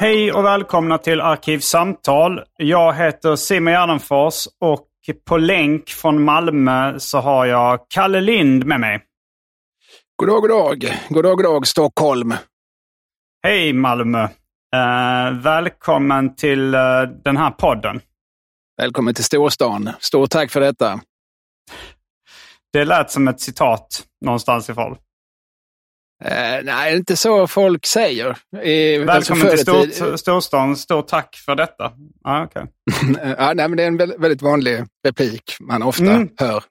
Hej och välkomna till Arkivsamtal. Jag heter Simon Gärdenfors och på länk från Malmö så har jag Kalle Lind med mig. God dag, god dag. God dag, god dag, Stockholm. Hej Malmö! Eh, välkommen till eh, den här podden. Välkommen till storstan. Stort tack för detta. Det lät som ett citat någonstans ifrån. Eh, nej, inte så folk säger. Eh, alltså Välkommen till förr i stor, tid- storstan. Stort tack för detta. Ah, okay. ja, nej, men det är en väldigt, vanlig replik man ofta Mm. hör.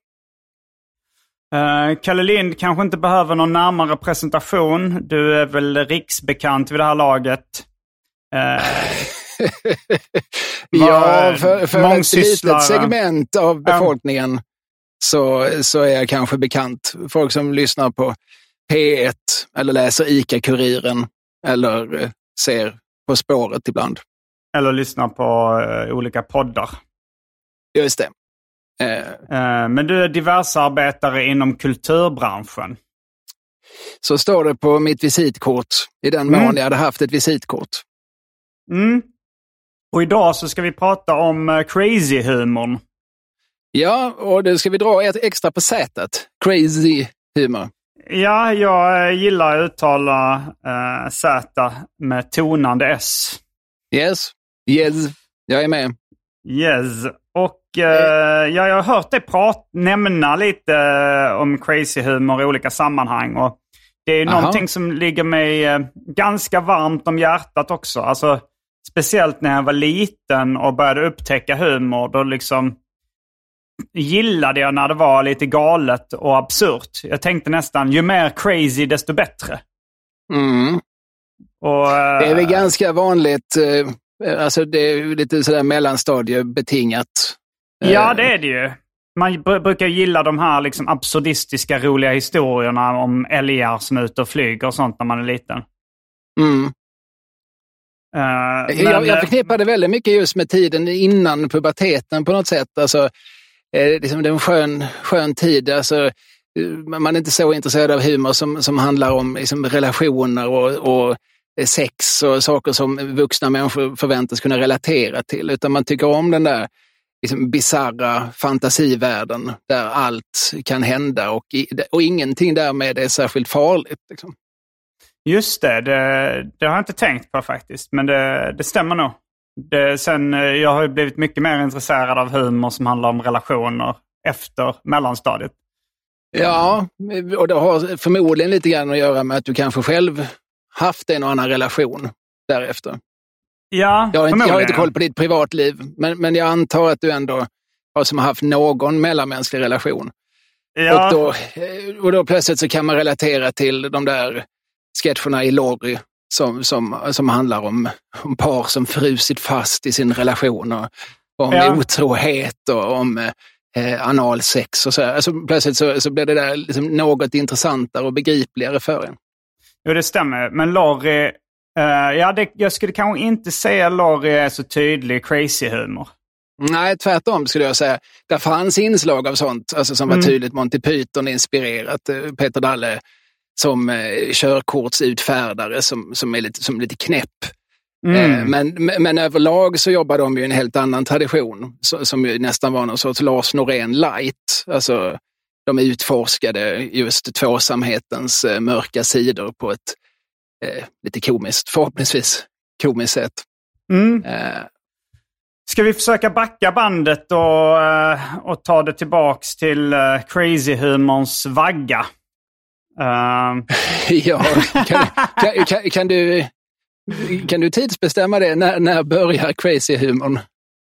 Eh, Kalle Lind kanske inte behöver någon närmare presentation. Du är väl riksbekant vid det här laget. Eh, ja, för, för ett litet segment av befolkningen så, så är jag kanske bekant. Folk som lyssnar på P1 eller läser ICA-Kuriren eller eh, ser På spåret ibland. eller lyssna på eh, olika poddar. Just det. Eh, men du är diversarbetare inom kulturbranschen. så står det på mitt visitkort, i den mån Mm. jag hade haft ett visitkort. Mm. Och idag så ska vi prata om crazy-humorn. Ja, och det ska vi dra ett extra på sätet. Crazy humor. Ja, jag eh, gillar att uttala eh, Z med tonande S. Yes, yes, jag är med. Yes. Och eh, ja, jag har hört dig prat, nämna lite eh, om crazy humor i olika sammanhang. Och det är Aha. någonting som ligger mig eh, ganska varmt om hjärtat också. Alltså, speciellt när jag var liten och började upptäcka humor. Då liksom gillade jag när det var lite galet och absurt. Jag tänkte nästan, ju mer crazy desto bättre. Mm. Och, eh, Det är väl ganska vanligt, eh, alltså det är lite sådär mellanstadiebetingat. Ja, Eh, det är det ju. Man br- brukar gilla de här liksom absurdistiska, roliga historierna om älgar som är ute och flyger och sånt när man är liten. Mm. Eh, men, jag, jag eh, förknippar det väldigt mycket just med tiden innan puberteten på något sätt. Alltså, eh, Eh, liksom det är en skön, skön tid. Alltså, eh, man är inte så intresserad av humor som, som handlar om liksom, relationer och, och eh, sex och saker som vuxna människor förväntas kunna relatera till. Utan man tycker om den där liksom, bizarra fantasivärlden där allt kan hända och, och ingenting därmed är särskilt farligt. Liksom. Just det, det, det har jag inte tänkt på faktiskt. Men det, det stämmer nog. Det, sen, eh, jag har ju blivit mycket mer intresserad av humor som handlar om relationer efter mellanstadiet. Ja, och det har förmodligen lite grann att göra med att du kanske själv haft en och annan relation därefter. Ja, Jag har inte, jag har inte koll på ditt privatliv, men, men jag antar att du ändå har som haft någon mellanmänsklig relation. Ja, Och, då, eh, och då plötsligt så kan man relatera till de där sketcherna i Lorry som, som, som handlar om, om par som frusit fast i sin relation och, och om Ja. otrohet och om eh, analsex och så. Alltså, plötsligt så, så blir det där liksom något intressantare och begripligare för en. Jo, det stämmer. Men Lorry Uh, ja, det, jag skulle kanske inte säga Laurie är så tydlig crazy-humor. Nej, tvärtom skulle jag säga. Där fanns inslag av sånt alltså som var mm. tydligt Monty Python-inspirerat. Eh, Peter Dalle som eh, körkortsutfärdare som, som är lite, som lite knäpp. Mm. Eh, men, men överlag så jobbar de ju en helt annan tradition som ju nästan var någon sorts Lars Norén light. Alltså, de utforskade just tvåsamhetens eh, mörka sidor på ett eh, lite komiskt, förhoppningsvis komiskt sätt. Mm. Eh. Ska vi försöka backa bandet och, eh, och ta det tillbaks till crazy-humorns vagga? Uh... ja, kan, kan, kan, kan, du, kan du tidsbestämma det? När, när börjar crazy-humorn?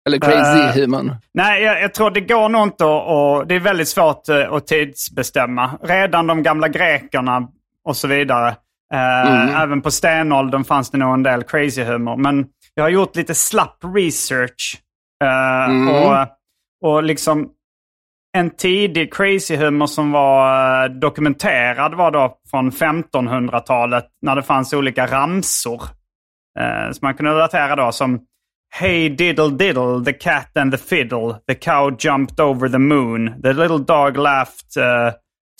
Eller crazy-humorn? Uh, nej, jag, jag, tror det går nog inte att... Det är väldigt svårt uh, att tidsbestämma. Redan de gamla grekerna och så vidare. Uh, mm. Även på stenåldern fanns det nog en del crazy-humor. Men jag har gjort lite slapp research. Mm. och, och liksom en tidig crazy-humor som var eh, dokumenterad var då från 1500-talet när det fanns olika ramsor. Eh, som man kunde relatera då som Hey diddle diddle, the cat and the fiddle, the cow jumped over the moon, the little dog laughed uh,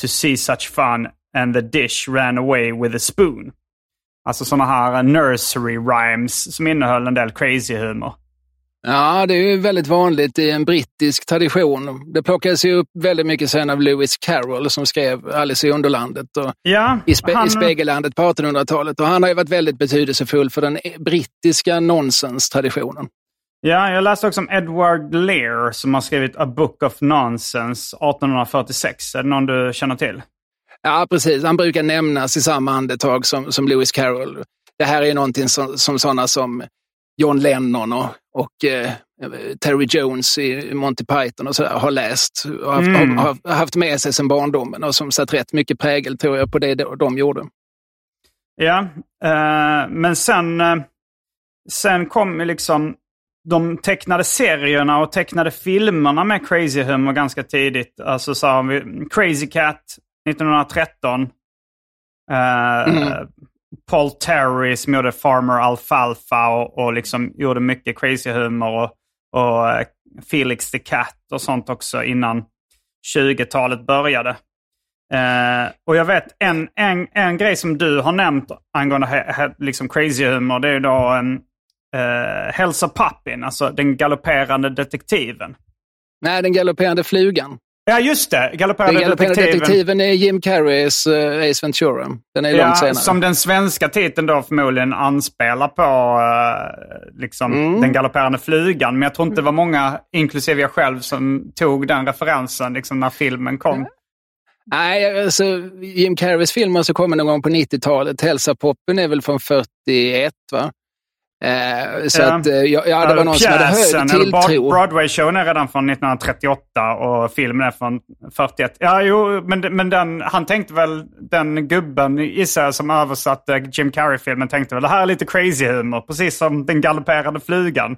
to see such fun and the dish ran away with a spoon. Alltså sådana här nursery rhymes som innehöll en del crazy humor. Ja, det är väldigt vanligt i en brittisk tradition. Det plockades ju upp väldigt mycket sen av Lewis Carroll som skrev Alice i Underlandet och ja, i, spe han... i Spegellandet på 1800-talet. Och han har ju varit väldigt betydelsefull för den brittiska nonsense-traditionen. Ja, jag läste också om Edward Lear som har skrivit A Book of Nonsense 1846. Är det någon du känner till? Ja, precis. Han brukar nämnas i samma andetag som, som Lewis Carroll. Det här är någonting som, som sådana som John Lennon och, och eh, Terry Jones i Monty Python och så där, har läst och haft, mm. har, har, haft med sig sedan barndomen och som satt rätt mycket prägel tror jag på det de gjorde. Ja, eh, men sen, eh, sen kom liksom de tecknade serierna och tecknade filmerna med Crazy Humor ganska tidigt. Alltså så har vi Crazy Cat 1913. Uh, mm. Paul Terry som gjorde Farmer Alfalfa och, och liksom gjorde mycket crazy humor. Och, och eh, Felix the Cat och sånt också innan 20-talet började. Eh, och jag vet en, en, en grej som du har nämnt angående he, he, liksom crazy humor. Det är då en eh, Hälsa Pappin, alltså den galopperande detektiven. Nej, den galopperande flugan. Ja, just det. Galopperande, detektiven. detektiven är Jim Carreys uh, Ace Ventura. Den är ja, långt senare. Som den svenska titeln då förmodligen anspelar på uh, liksom, mm. den galopperande flugan. Men jag tror inte det var många, inklusive jag själv, som tog den referensen liksom, när filmen kom. Nej, alltså, Jim Carreys filmer så kommer någon gång på 90-talet. Hälsa Poppen är väl från 41, va? Eh, så ja. att, eh, ja, ja, det var någon Pjäsen, som hade hög tilltro. Broadway-showen är redan från 1938 och filmen är från 41. Ja, jo, men, men den, han tänkte väl, den gubben gissar jag som översatte Jim Carrey-filmen tänkte väl det här är lite crazy humor, precis som den galopperande flugan.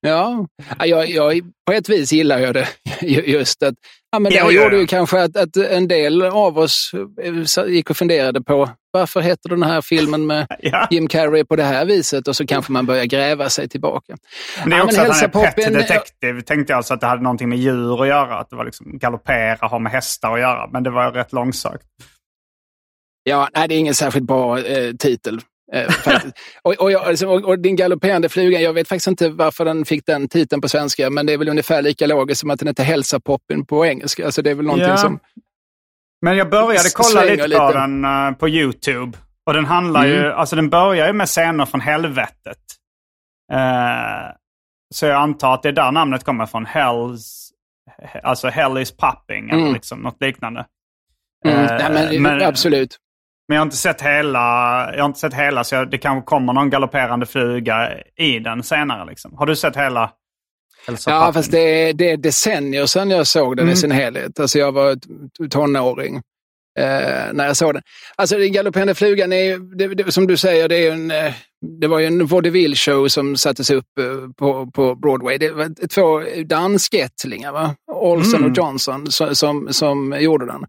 Ja, jag, jag, på ett vis gillar jag det. Just att, ja, men det ja, gjorde ju kanske att, att, en del av oss eh, gick och funderade på varför heter den här filmen med ja. Jim Carrey på det här viset? Och så kanske man börjar gräva sig tillbaka. Men det är också ja, att han är pet detective. Tänkte jag alltså att det hade någonting med djur att göra. Att det var liksom galoppera, ha med hästar att göra. Men det var rätt långsökt. Ja, nej, det är ingen särskilt bra eh, titel. Eh, och, och, jag, alltså, och, och, din galopperande fluga, jag vet faktiskt inte varför den fick den titeln på svenska, men det är väl ungefär lika logiskt som att den heter Hälsa-poppen på engelska. Alltså, det är väl någonting ja. som... Men jag började kolla lite, lite på den uh, på YouTube. Och den handlar mm. ju, alltså den börjar ju med scener från helvetet. Uh, så jag antar att det är där namnet kommer från. Hells, alltså Hell is popping eller mm. liksom något liknande. Mm. Uh, ja, men, men, absolut. Men jag har inte sett hela, jag har inte sett hela så jag, det kanske kommer någon galopperande fluga i den senare. Liksom. Har du sett hela? Ja, fast det är, det är decennier sedan jag såg den mm. i sin helhet. Alltså jag var tonåring eh, när jag såg den. Alltså den galopperande flugan är det, det, som du säger, det, är en, eh, det var ju en vaudeville-show som sattes upp eh, på, på Broadway. Det var två danskättlingar, va? Olsen mm. och Johnson, som, som, som gjorde den.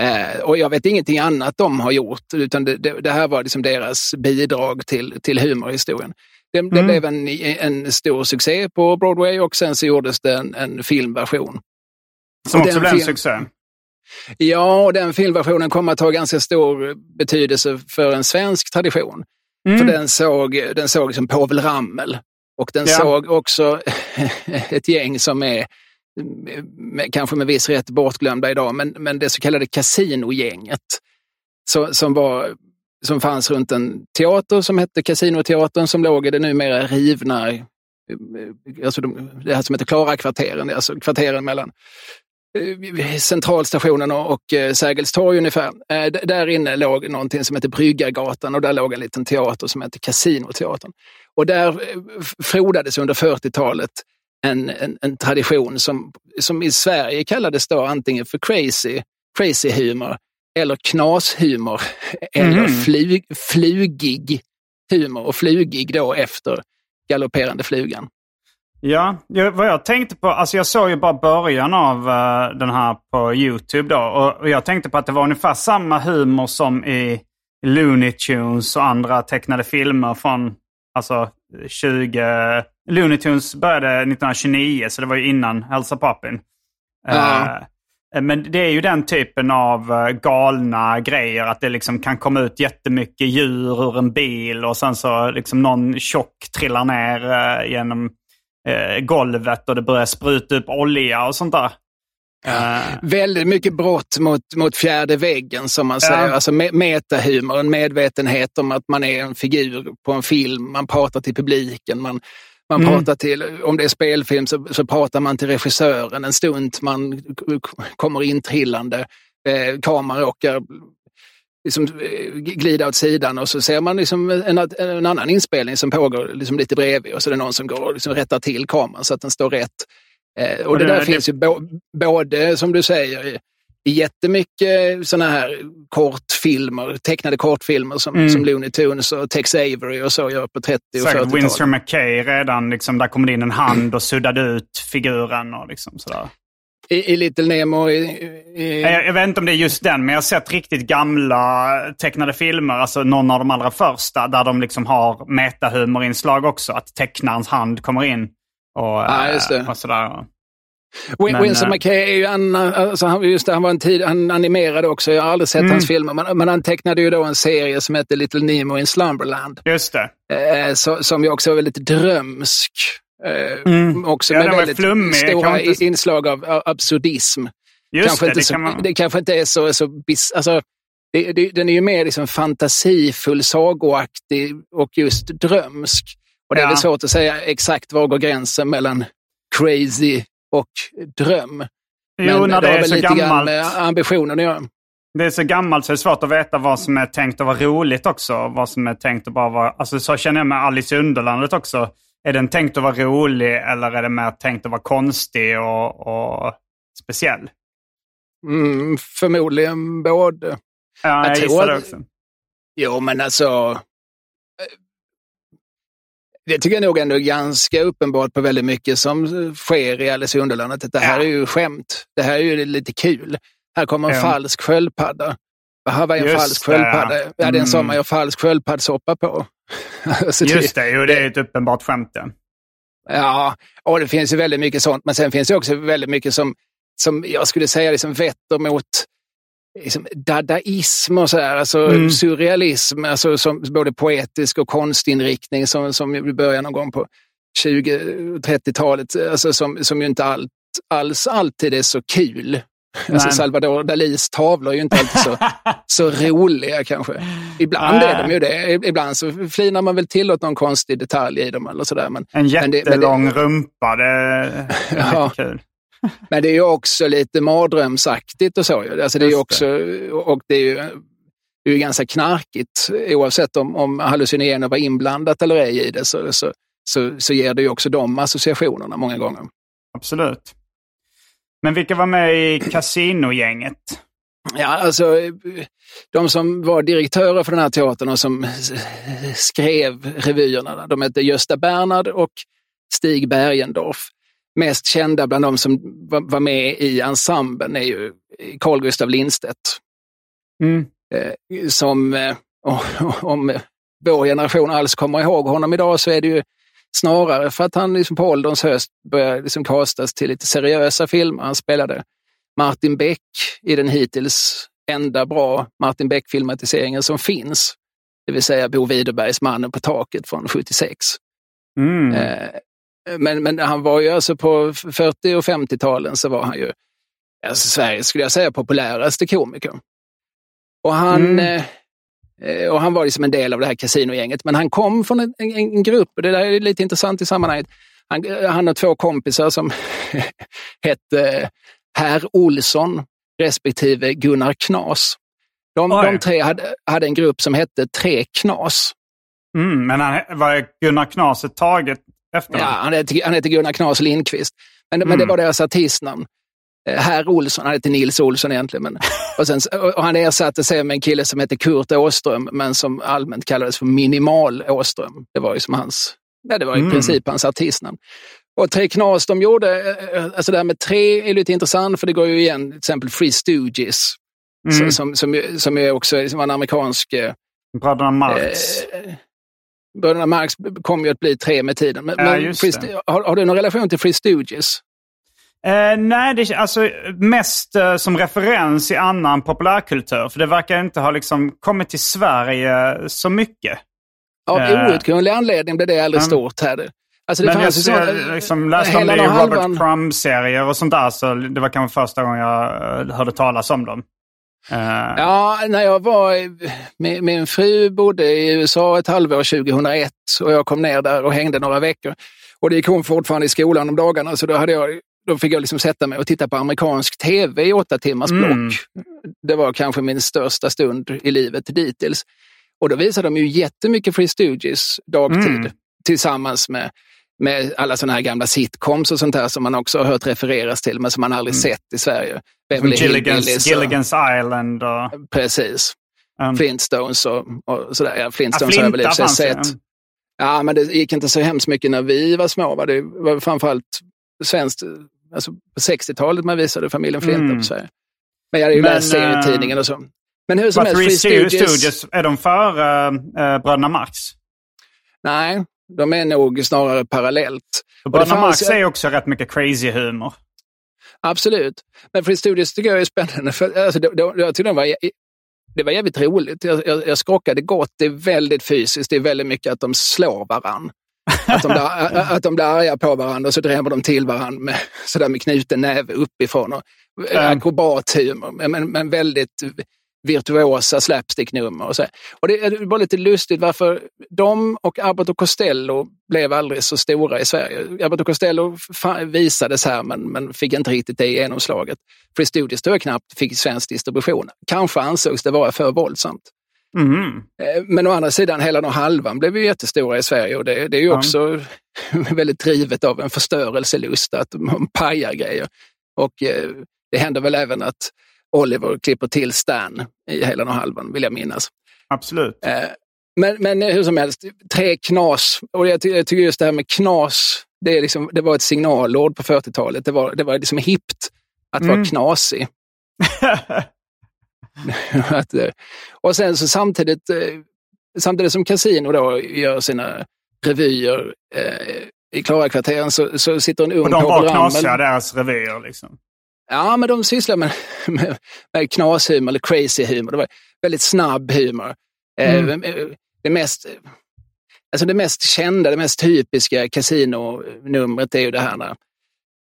Eh, och jag vet ingenting annat de har gjort, utan det, det, det här var liksom deras bidrag till, till humorhistorien. Det, det mm. blev en, en stor succé på Broadway och sen så gjordes det en, en filmversion. Som också blev en succé? Ja, och den filmversionen kommer att ha ganska stor betydelse för en svensk tradition. Mm. För den såg, den såg liksom Povel Ramel och den ja. såg också ett gäng som är kanske med viss rätt bortglömda idag, men, men det så kallade Casinogänget så, som, var, som fanns runt en teater som hette Casinoteatern som låg i det numera rivna, eh, alltså de, det här som heter Klara-kvarteren, alltså kvarteren mellan eh, centralstationen och eh, Sergels torg ungefär. Där inne låg någonting som heter Bryggargatan och där låg en liten teater som hette Casinoteatern. Och där frodades under 40-talet en, en, en, tradition som, som i Sverige kallades då antingen för crazy, crazy humor eller knashumor mm. eller flug, flugig humor och flugig då efter galopperande flugan. Ja, jag, vad jag tänkte på, alltså jag såg ju bara början av uh, den här på YouTube då. Och, och, jag tänkte på att det var ungefär samma humor som i Looney Tunes och andra tecknade filmer från alltså 20... Looney Tunes började 1929 så det var ju innan Hälsa Pappin. Ja. Uh, men det är ju den typen av uh, galna grejer. Att det liksom kan komma ut jättemycket djur ur en bil och sen så liksom någon tjock trillar ner genom eh, golvet och det börjar spruta upp olja och sånt där. Uh, Väldigt mycket brott mot, mot fjärde väggen som man säger. Uh, alltså me metahumor, en medvetenhet om att man är en figur på en film. Man pratar till publiken. Man, man mm. pratar till, om det är spelfilm så, så pratar man till regissören en stund. Man kommer intrillande. Eh, kameran råkar liksom eh, glida åt sidan och så ser man liksom en, en annan inspelning som pågår liksom lite bredvid och så är det någon som går och liksom rättar till kameran så att den står rätt. Eh, och, och det, det där det... finns ju både, som du säger, jättemycket sådana här kortfilmer, tecknade kortfilmer som, mm. som Looney Tunes och Tex Avery och så gör på 30 och 40-talet. Winsor McKay redan, liksom, där kom det in en hand och suddade ut figuren och liksom sådär. I, i Little Nemo? I, i... Jag, jag, vet inte om det är just den, men jag har sett riktigt gamla tecknade filmer, alltså någon av de allra första, där de liksom har metahumorinslag också. Att tecknarens hand kommer in och, ja, det. och sådär. Men, Winsor äh, McKay är ju en, alltså han, just det, han var en tid, han animerade också, jag har aldrig sett mm. hans filmer, men, men, han tecknade ju då en serie som heter Little Nemo in Slumberland. Just det. Eh, så, som ju också var väldigt drömsk. Eh, mm. Också ja, med väldigt flummig. stora inte... inslag av absurdism. Just kanske det, inte det, så, man... det kanske inte är så... så bis, alltså, det, det, den är ju mer liksom fantasifull, sagoaktig och just drömsk. Och det är ja. väl svårt att säga exakt var går gränsen mellan crazy och dröm. Jo, Men när det, det har väl lite gammalt. med ambitionen att göra. Det är så gammalt så det är svårt att veta vad som är tänkt att vara roligt också. Vad som är tänkt att bara vara... Alltså så känner jag med Alice i Underlandet också. Är den tänkt att vara rolig eller är det mer tänkt att vara konstig och, och speciell? Mm, förmodligen både. Ja, jag, jag gissar det också. Jo, men alltså... Det tycker jag nog ändå är ganska uppenbart på väldigt mycket som sker i Alice i Underlandet. Det här ja. är ju skämt. Det här är ju lite kul. Här kommer en ja. falsk sköldpadda. Vad var en Just falsk sköldpadda? Ja, det är en som man gör falsk sköldpaddsoppa på. alltså Just det, jo, det är ett uppenbart skämt. Ja. ja, och det finns ju väldigt mycket sånt. Men sen finns det också väldigt mycket som, som jag skulle säga liksom vetter mot liksom, dadaism och så här, alltså mm. surrealism, alltså som både poetisk och konstinriktning som, som börjar någon gång på 20-30-talet, alltså som, som ju inte allt, alls alltid är så kul. Alltså Salvador Dalis tavlor är ju inte alltid så, så roliga kanske. Ibland Nej. är de ju det. Ibland så flinar man väl till åt någon konstig detalj i dem eller sådär. Men, en jättelång men det, rumpa, det är ja. kul. Men det är ju också lite mardrömsaktigt och så. Alltså det är också, och det är ju, det är ju ganska knarkigt. Oavsett om, om hallucinogener var inblandat eller ej i det så, så, så, så ger det ju också de associationerna många gånger. Absolut. Men vilka var med i Casinogänget? Ja, alltså de som var direktörer för den här teatern och som skrev revyerna, de hette Gösta Bernhard och Stig Bergendorf. Mest kända bland de som var med i ensemblen är ju Carl Gustaf Lindstedt Mm. Eh, som, eh, om vår generation alls kommer ihåg honom idag så är det ju snarare för att han liksom på ålderns höst började liksom kastas till lite seriösa filmer. Han spelade Martin Beck i den hittills enda bra Martin Beck-filmatiseringen som finns. Det vill säga Bo Widerbergs Mannen på taket från 76. Mm. Eh, men, men han var ju alltså på 40 och 50-talen så var han ju alltså Sveriges, skulle jag säga, populäraste komiker. Och han, Mm. eh, och han var liksom en del av det här kasinogänget, men han kom från en, en, en grupp, och det där är lite intressant i sammanhanget. Han, han har två kompisar som hette Herr Olsson respektive Gunnar Knas. De, de tre hade, hade en grupp som hette Tre Knas. Mm. Men han, var Gunnar Knas ett taget Ja, han heter, han heter Gunnar Knas Lindqvist. Men, men Mm. det var deras artistnamn. Eh, Herr Olsson, han heter Nils Olsson egentligen. Men, och, sen, och han ersatte sig med en kille som hette Kurt Åström, men som allmänt kallades för Minimal Åström. Det var ju som hans, ja, det var i Mm. princip hans artistnamn. Och Tre Knas, de gjorde, eh, alltså det här med tre är lite intressant för det går ju igen, till exempel Free Stooges. Mm. Som, som, som, som är också liksom en amerikansk eh, Bröderna Marx. Eh, Bröderna Marx kom ju att bli tre med tiden. Men, Ja, men Free har, har du någon relation till Free Stooges? Eh, nej, det är alltså mest eh, som referens i annan populärkultur. För det verkar inte ha liksom kommit till Sverige så mycket. Av Eh. outgrundlig anledning blev det aldrig Mm. stort här. Alltså det Men jag, så, jag liksom läste om det i Robert Crumb-serier och sånt där. Så det var kanske första gången jag eh, hörde talas om dem. Eh, Ja, när jag var... Min, min fru bodde i USA ett halvår 2001 och jag kom ner där och hängde några veckor. Och det gick hon fortfarande i skolan om dagarna så då, hade jag, då fick jag liksom sätta mig och titta på amerikansk tv i åtta timmars block. Mm. Det var kanske min största stund i livet dittills. Och då visade de ju jättemycket Free Stooges dagtid Mm. tillsammans med, med alla sådana här gamla sitcoms och sånt här som man också har hört refereras till men som man aldrig sett i Sverige. Som Beverly Hillbillies Gilligan's, och- Gilligan's Island och... Precis. Um, Flintstones och, och sådär. Ja, ja, Flintstones har jag väl i sig sett. Ja, men det gick inte så hemskt mycket när vi var små. Va? Det var framförallt svenskt, alltså på 60-talet man visade familjen Flinta Mm. på Sverige. Men jag hade ju Men, läst serietidningen och så. Men hur som helst, Free Stooges, Stooges, är de före äh, Bröderna Marx? nej, de är nog snarare parallellt. Bröderna fanns- Marx är också rätt mycket crazy humor. Absolut. Men Free Studios tycker jag är spännande. För, alltså, det, det, jag tyckte det var, det var jävligt roligt. Jag, jag, jag skrockade gott. Det är väldigt fysiskt. Det är väldigt mycket att de slår varann. Att de, blir, att de blir arga på varandra och så drämmer de till varandra med, sådär med knuten näve uppifrån. Och, Mm. Akrobathumor, men, men väldigt virtuosa slapstick-nummer. Och, så. och det, det var lite lustigt varför de och Abbott och Costello blev aldrig så stora i Sverige. Abbott och Costello visades här men, men fick inte riktigt det genomslaget. Free Studios tror jag knappt fick svensk distribution. Kanske ansågs det vara för våldsamt. Mhm. Eh, Men å andra sidan, Helan och halvan blev ju jättestora i Sverige och det, det är ju också väldigt drivet av en förstörelselust att man pajar grejer. Och eh, det händer väl även att Oliver klipper till Stan i Helan och halvan, vill jag minnas. Absolut. Eh, Men, men hur som helst, tre knas. Och jag, ty jag tycker just det här med knas, det, liksom, det var ett signalord på 40-talet. Det var, det var liksom hippt att vara Mm. knasig. att, eh, och sen så samtidigt, eh, samtidigt som Casino då gör sina revyer eh, i Klarakvarteren så, så sitter en ung Och de var knasiga, deras revyer. Liksom. Ja, men de sysslar med, med, med knashumor eller crazy humor. Det var väldigt snabb humor. Mm. Eh, det, mest, alltså det mest kända, det mest typiska kasinonumret är ju det här när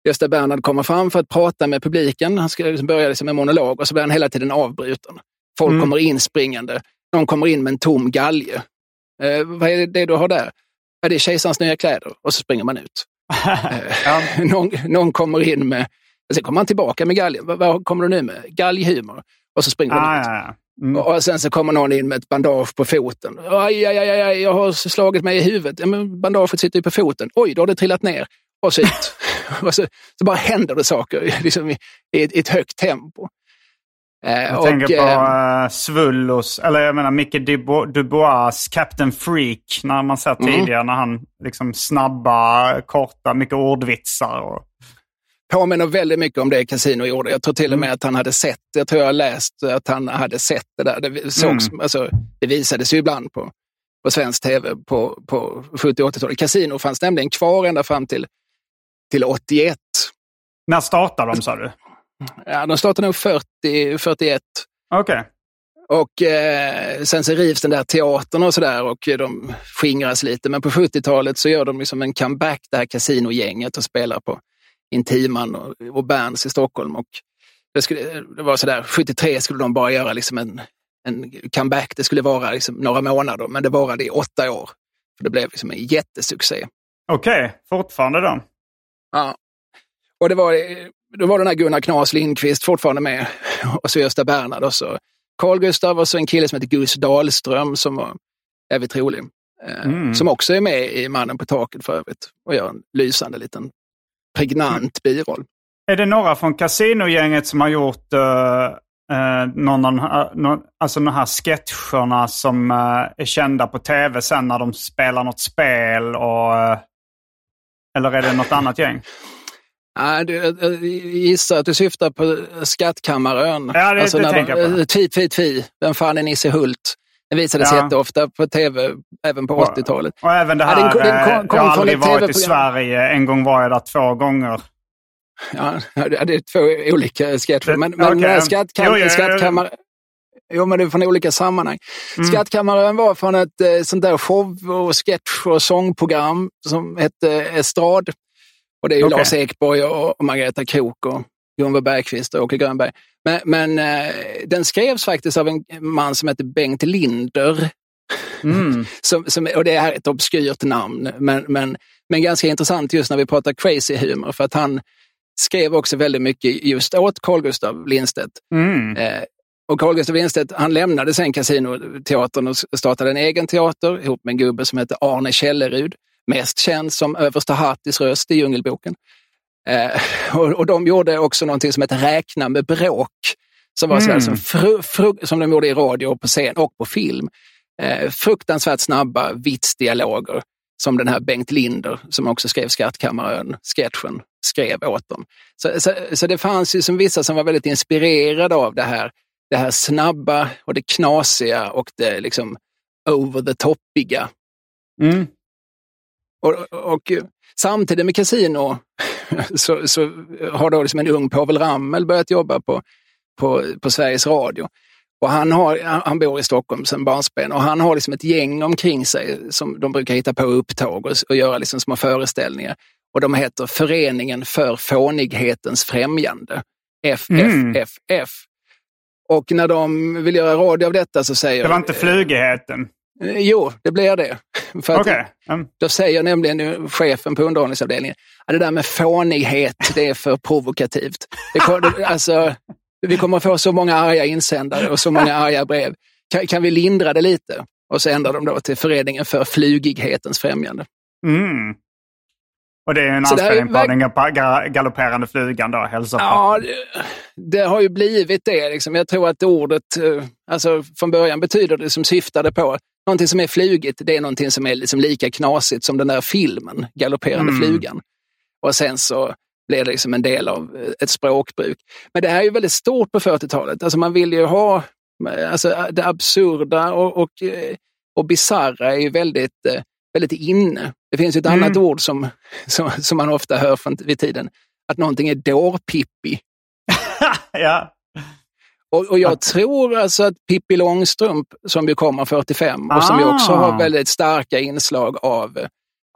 Gösta Bernhard kommer fram för att prata med publiken. Han ska liksom börja liksom med monolog och så blir han hela tiden avbruten. Folk Mm. kommer in springande. Någon kommer in med en tom galge. Eh, vad är det du har där? Ja, det är kejsarens nya kläder. Och så springer man ut. ja. någon, någon kommer in med, sen kommer han tillbaka med galgen. Vad, vad kommer du nu med? Galghumor. Och så springer man Ah, ut. ja, ja. Mm. Och, sen så kommer någon in med ett bandage på foten. Aj, aj, aj, aj, jag har slagit mig i huvudet. Ja, men bandaget sitter ju på foten. Oj, då har det trillat ner. Och så ut. och så, så bara händer det saker liksom i, i, ett, i ett högt tempo. Eh, Jag och, tänker på uh, Svullos, eller jag menar Micke Dubo- Dubois Captain Freak. När man ser Mm. tidigare när han liksom snabba, korta, mycket ordvitsar. Och, påminner väldigt mycket om det Casino gjorde. Jag tror till och med Mm. att han hade sett, jag tror jag har läst att han hade sett det där. Det, sågs, Mm. alltså, det visades ju ibland på, på svensk tv på, på 70 80-talet. Casino fanns nämligen kvar ända fram till, till 81. När startade de sa du? Ja, de startade nog 40, 41. Okej. Och eh, sen så rivs den där teatern och sådär och de skingras lite. Men på 70-talet så gör de liksom en comeback, det här kasinogänget och spelar på Intiman och, och Berns i Stockholm. Och det, skulle, det var sådär, 73 skulle de bara göra liksom en, en comeback. Det skulle vara liksom några månader, men det varade i åtta år. För Det blev liksom en jättesuccé. Okej, fortfarande då? Ja. Och det var, då var den här Gunnar Knas Lindqvist fortfarande med och så Gösta Bernhard och så Carl Gustav och så en kille som heter Gus Dahlström som var jävligt rolig. Eh, Mm. Som också är med i Mannen på taket för övrigt och gör en lysande liten pregnant biroll. Är det några från Casino-gänget som har gjort uh, uh, någon, av de här- någon, alltså de här sketcherna som eh, är kända på tv sen när de spelar något spel? Och, eller är det något annat gäng? Nej, du, jag- gissar att du syftar på Skattkammarön. Ja, det- det när tänker jag på. Tvi, tvi, tvi. Vem fan är Nisse Hult? Den visades Ja. jätteofta på tv, även på 80-talet. Och även det Ja, här, den- den kom- eh, kom jag har aldrig varit i. Sverige. En gång var jag där två gånger. Ja, det är två olika sketcher. Men, men okay. skattkam Jo, jo, jo. skattkammare... Jo, men det är från olika sammanhang. Mm. Skattkammaren var från ett eh, sånt där show och sketch och sångprogram som hette Estrad. Och det är ju Okej. Lars Ekborg och, och Margareta Krook och Gunvor Bergqvist och Åke Grönberg. Men, men eh, den skrevs faktiskt av en man som heter Bengt Linder. Mm. Som, som, och det är ett obskyrt namn, men, men, men ganska intressant just när vi pratar crazy humor. För att han skrev också väldigt mycket just åt Carl Gustav Lindstedt. Mm. Eh, och Carl Gustav Lindstedt han lämnade sen Casinoteatern och startade en egen teater ihop med en gubbe som heter Arne Källerud. Mest känd som översta Hattis röst i Djungelboken. Eh, och, och de gjorde också någonting som heter Räkna med bråk. Som var Mm. som, fru, fru, som de gjorde i radio på scen och på film. Eh, fruktansvärt snabba vitsdialoger som den här Bengt Linder, som också skrev Skattkammarön-sketchen, skrev åt dem. Så, så, så det fanns ju som vissa som var väldigt inspirerade av det här, det här snabba och det knasiga och det liksom over the topiga. Mm. Och, och samtidigt med Casino så, så har då liksom en ung Povel Ramel börjat jobba på, på, på Sveriges Radio. Och han, har, han bor i Stockholm sedan barnsben och han har liksom ett gäng omkring sig som de brukar hitta på upptåg och, och göra liksom små föreställningar. Och de heter Föreningen för fånighetens främjande, FFFF. Och när de vill göra radio av detta så säger Det var inte flygigheten? Eh, Jo, det blir det. För Okej. Mm. Då säger nämligen nu chefen på underhållningsavdelningen att det där med fånighet, det är för provokativt. Det, alltså, vi kommer få så många arga insändare och så många arga brev. Kan, kan vi lindra det lite? Och så ändrar de då till Föreningen för flugighetens främjande. Mm. Och det är en anspelning på den ga- ga- galopperande flugan då, hälsa. Ja, det, det har ju blivit det. Liksom. Jag tror att ordet, eh, alltså från början betyder det som syftade på någonting som är flugigt, det är någonting som är liksom lika knasigt som den där filmen, Galopperande Mm. flugan. Och sen så blir det liksom en del av eh, ett språkbruk. Men det här är ju väldigt stort på 40-talet. Alltså man vill ju ha, alltså det absurda och, och, eh, och bisarra är ju väldigt, eh, väldigt inne. Det finns ju ett Mm. annat ord som, som, som man ofta hör från vid tiden, att någonting är dårpippi. ja. Och, och jag tror alltså att Pippi Långstrump, som ju kommer 45 och som ju också Ah. har väldigt starka inslag av,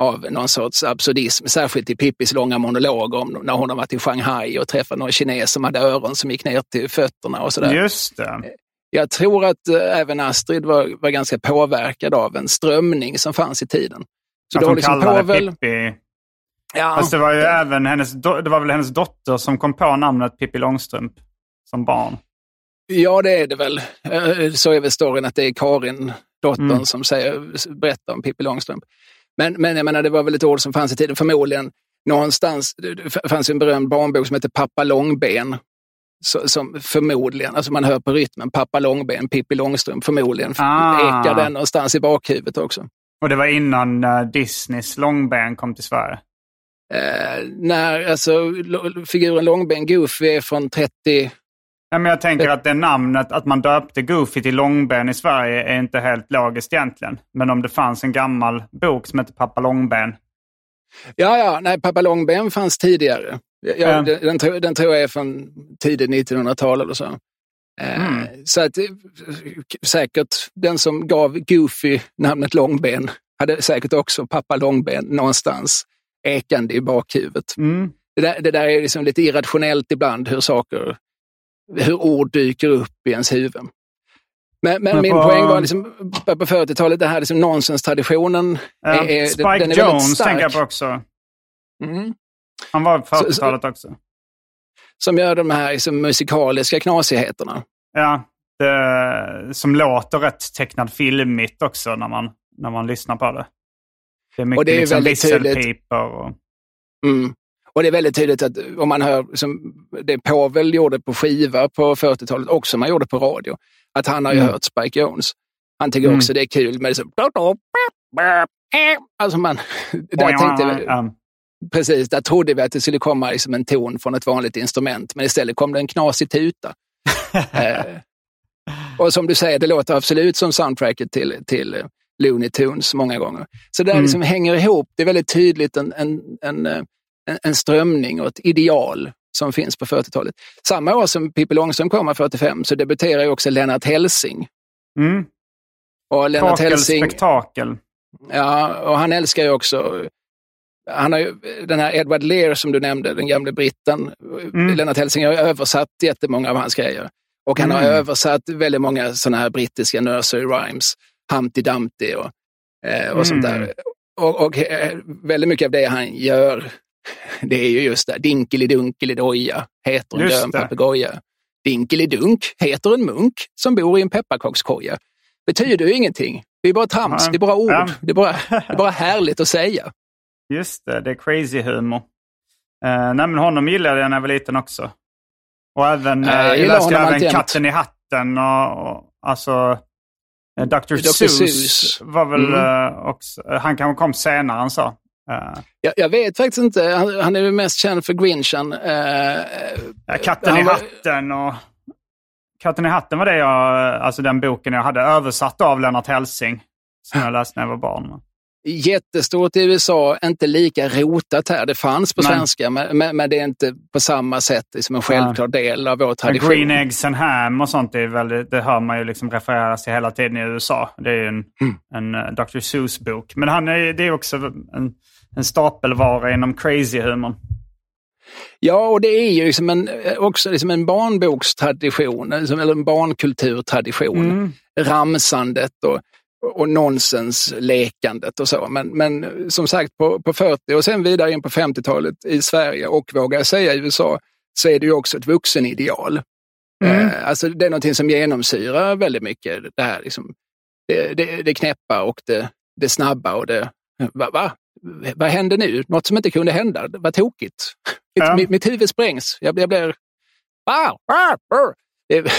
av någon sorts absurdism, särskilt i Pippis långa monologer om när hon har varit i Shanghai och träffat någon kines som hade öron som gick ner till fötterna och sådär. Just det. Jag tror att eh, även Astrid var, var ganska påverkad av en strömning som fanns i tiden. Så Att hon liksom kallade. Pippi... Ja, Fast det var ju även hennes, det var väl hennes dotter som kom på namnet Pippi Långstrump som barn. Ja, det är det väl. Eh, Så är väl storyn att det är Karin, dottern, Mm. som säger, berättar om Pippi Långstrump. Men, men jag menar, det var väl ett ord som fanns i tiden. Förmodligen någonstans, det fanns en berömd barnbok som heter Pappa Långben. Som förmodligen, alltså man hör på rytmen, Pappa Långben, Pippi Långstrump, förmodligen Ah. ekar den någonstans i bakhuvudet också. Och det var innan uh, Disneys långben kom till Sverige. Eh, när alltså, figuren Långben Goofy är från 30... Ja, men jag tänker att det namnet, att man döpte Goofy till Långben i Sverige är inte helt logiskt egentligen. Men om det fanns en gammal bok som heter Pappa Långben. Ja, ja, nej, Pappa Långben fanns tidigare. Ja, mm. den, den, den, tror jag är från tidigt 1900-tal eller så. Mm. Så att säkert den som gav Goofy namnet Långben hade säkert också pappa Långben någonstans ekande i bakhuvudet. Mm. Det, där, det där är liksom lite irrationellt ibland hur saker, hur ord dyker upp i ens huvud. Men, men, men min på, poäng var liksom, på 40-talet, det här liksom nonsenstraditionen. Ja, är, Spike den är Jones tänker jag på också. Mm. Han var på 40-talet också. Som gör de här liksom, musikaliska knasigheterna. Ja, det, som låter rätt tecknad filmigt också när man när man lyssnar på det. Det är mycket och det är liksom visselpipor. Och... Mm. Och det är väldigt tydligt att om man hör som det Povel gjorde på skiva på 40-talet, också man gjorde på radio, att han har ju mm. hört Spike Jones. Han tycker mm. också det är kul med det så... Alltså man... Där tänkte vi, Precis, där trodde vi att det skulle komma liksom en ton från ett vanligt instrument, men istället kom det en knasig tuta. eh, och som du säger, det låter absolut som soundtracket till, till Looney Tunes många gånger. Så det mm. liksom hänger ihop. Det är väldigt tydligt en, en, en, en, en strömning och ett ideal som finns på 40-talet. Samma år som Pippi Långstrump kommer, 45, så debuterar ju också Lennart Hellsing. Mm. Och Lennart Hellsing, spektakel. Ja, och han älskar ju också han har ju, den här Edward Lear som du nämnde, den gamle britten. Mm. Lennart Hellsing har översatt jättemånga av hans grejer. Och han mm. har översatt väldigt många sådana här brittiska nursery rhymes. Humpty Dumpty och, eh, och mm. sånt där. Och, och eh, väldigt mycket av det han gör, det är ju just det, Dinkelidunkelidojja heter en död papegoja. Dinkelidunk heter en munk som bor i en pepparkakskoja. Betyder ju ingenting. Det är bara trams, det är bara ord. Det är bara, det är bara härligt att säga. Just det, det är crazy humor. Uh, nej, men honom gillade jag när jag var liten också. Och även, uh, jag läste även Katten i hatten och, och alltså Eh, Dr. Dr. Seuss, var väl mm. Också, han kanske kom senare han sa. Jag, jag, vet faktiskt inte. Han, han är väl mest känd för Grinchen. Uh, ja, Katten i var... hatten och... Katten i hatten var det jag, alltså den boken jag hade översatt av Lennart Hellsing. Som jag läste när jag var barn jättestort i USA, inte lika rotat här. Det fanns på Nej. svenska, men, men, det är inte på samma sätt som en självklar del av vår tradition. Green Eggs and Ham och sånt, är väldigt, det hör man ju liksom refereras till hela tiden i USA. Det är en, mm. en uh, Dr. Seuss-bok. Men han är, det är också en, en stapelvara inom crazy-humorn. Ja, och det är ju liksom en, också liksom en barnbokstradition, liksom, eller en barnkulturtradition. Mm. Ramsandet och och nonsenslekandet och så. Men, men som sagt på, på 40 och sen vidare in på 50-talet i Sverige och vågar jag säga i USA så är det ju också ett vuxenideal. Mm. Eh, alltså det är någonting som genomsyrar väldigt mycket det här. Liksom, det, det, det knäppa och det, det snabba och det... Va, va? Vad hände nu? Något som inte kunde hända. Vad tokigt. Ja. Mitt, mitt huvud sprängs. Jag, jag blir... Det,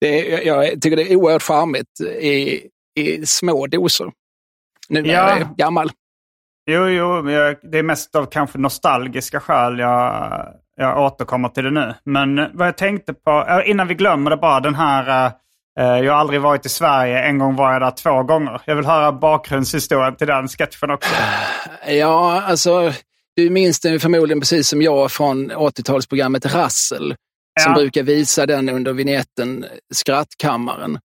det är, jag tycker det är oerhört charmigt i, i små doser. Nu när ja. jag är gammal. Jo, jo, det är mest av kanske nostalgiska skäl jag, jag återkommer till det nu. Men vad jag tänkte på, innan vi glömmer det bara, den här uh, Jag har aldrig varit i Sverige, en gång var jag där två gånger. Jag vill höra bakgrundshistorien till den sketchen också. Ja, alltså du minns den förmodligen precis som jag från 80-talsprogrammet Rassel som brukar visa den under vignetten Skrattkammaren.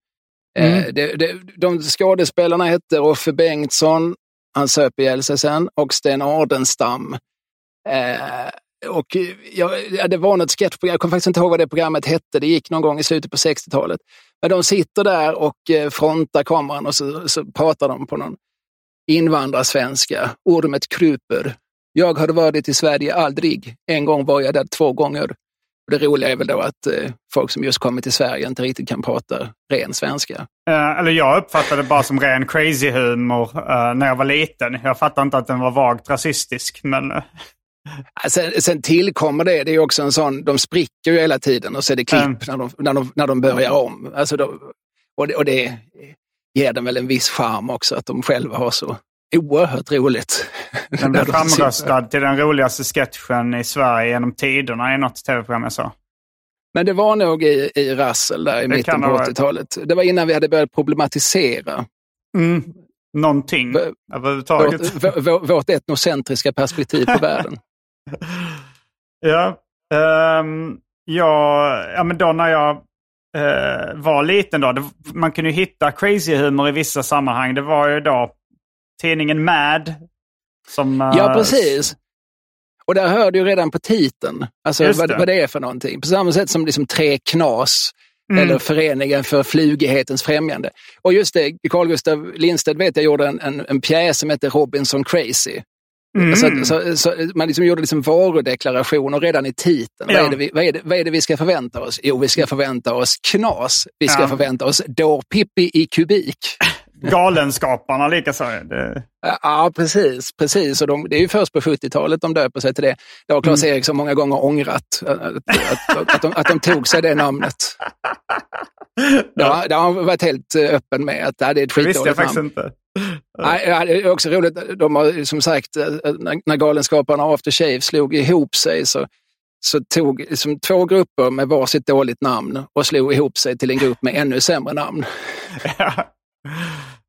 Eh, mm. Eh, det, det, de skådespelarna hette Roffe Bengtsson, han söp ihjäl sig sen, och Sten Ardenstam. Eh, och ja, det var något sketchprogram, jag kommer faktiskt inte ihåg vad det programmet hette, det gick någon gång i slutet på 60-talet. De sitter där och eh, frontar kameran och så, så pratar de på någon invandrarsvenska. Ormet kryper. Jag har varit i Sverige aldrig. En gång var jag där två gånger. Det roliga är väl då att eh, folk som just kommit till Sverige inte riktigt kan prata ren svenska. Eh, eller jag uppfattade det bara som ren crazy humor eh, när jag var liten. Jag fattade inte att den var vagt rasistisk. Men. Eh, sen, sen tillkommer det, det är också en sån, de spricker ju hela tiden och så är det klipp mm. när, de, när, de, när de börjar om. Alltså då, och, det, och det ger dem väl en viss charm också att de själva har så oerhört roligt. Den blev framröstad till den roligaste sketchen i Sverige genom tiderna i något tv-program jag såg. Men det var nog i, i Rassel där i det mitten på 80-talet. Det var innan vi hade börjat problematisera. Mm. Någonting överhuvudtaget. Vårt, vårt etnocentriska perspektiv på världen. Ja, um, ja, ja, men då när jag uh, var liten då. Det, man kunde ju hitta crazy humor i vissa sammanhang. Det var ju då tidningen Mad. Som, uh, ja, precis. Och där hör du ju redan på titeln alltså vad, det. vad det är för någonting. På samma sätt som liksom Tre Knas mm. eller Föreningen för flugighetens främjande. Och just det, Carl Gustav Lindstedt vet jag gjorde en, en, en pjäs som heter Robinson Crazy. Mm. Så, så, så, man liksom gjorde liksom varudeklarationer redan i titeln. Ja. Vad, är det vi, vad, är det, vad är det vi ska förvänta oss? Jo, vi ska förvänta oss knas. Vi ska ja. förvänta oss dårpippi i kubik. Galenskaparna likaså. Det... Ja, precis. precis. Och de, det är ju först på 70-talet de döper sig till det. Det har Claes mm. Eriksson många gånger ångrat, att, att, att, de, att de tog sig det namnet. Ja, det har han varit helt eh, öppen med, att det är ett. Det visste jag faktiskt inte. Ja, det är också roligt, de har som sagt, eh, när Galenskaparna After Shave slog ihop sig så, så tog liksom två grupper med varsitt dåligt namn och slog ihop sig till en grupp med ännu sämre namn. Ja.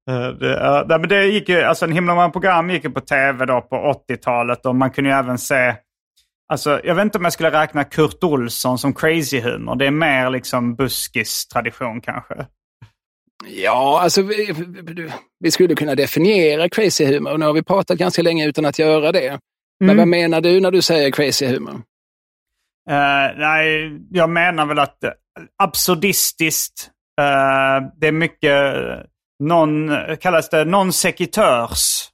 Eh, det, uh, men det gick ju, alltså en himla många program gick ju på tv då på 80-talet och man kunde ju även se Alltså, jag vet inte om jag skulle räkna Kurt Olsson som crazy humor. Det är mer liksom buskis-tradition kanske. Ja, alltså vi, vi, skulle kunna definiera crazy humor och nu har vi pratat ganska länge utan att göra det. Mm. Men vad menar du när du säger crazy humor? Uh, nej, jag menar väl att absurdistiskt, uh, det är mycket non, kallas det non-sequitörs.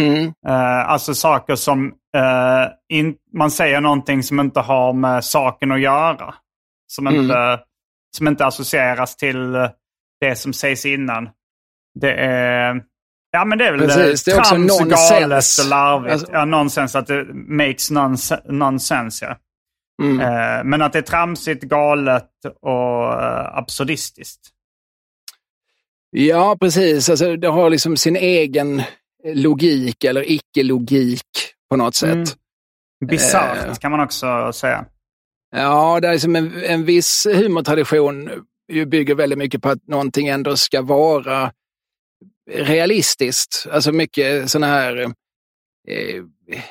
Mm. Uh, alltså saker som uh, in, man säger någonting som inte har med saken att göra. Som, mm. inte, som inte associeras till det som sägs innan. Det är... Ja men det är väl Precis, det är också trams, galet och larvigt. Alltså, ja, nonsens, att det makes nonsense. Ja. Mm. Uh, men att det är tramsigt, galet och absurdistiskt. Ja, precis. Alltså, det har liksom sin egen logik eller icke-logik på något sätt. Mm. Bisarrt eh, kan man också säga. Ja, det är liksom en, en viss humortradition bygger väldigt mycket på att någonting ändå ska vara realistiskt. Alltså mycket sådana här eh,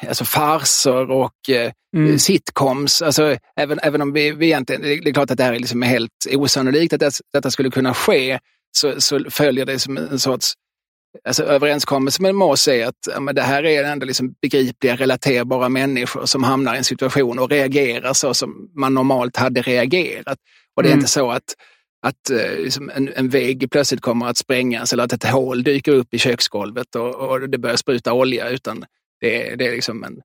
alltså farser och eh, mm. sitcoms. Alltså, även, även om vi, vi egentligen, det är klart att det här är liksom helt osannolikt att det, detta skulle kunna ske, så, så följer det som en sorts alltså, överenskommelse med Moss är att ja, det här är ändå liksom begripliga, relaterbara människor som hamnar i en situation och reagerar så som man normalt hade reagerat. Och det är mm. inte så att, att eh, liksom en, en vägg plötsligt kommer att sprängas eller att ett hål dyker upp i köksgolvet och, och det börjar spruta olja, utan det är, det är liksom en,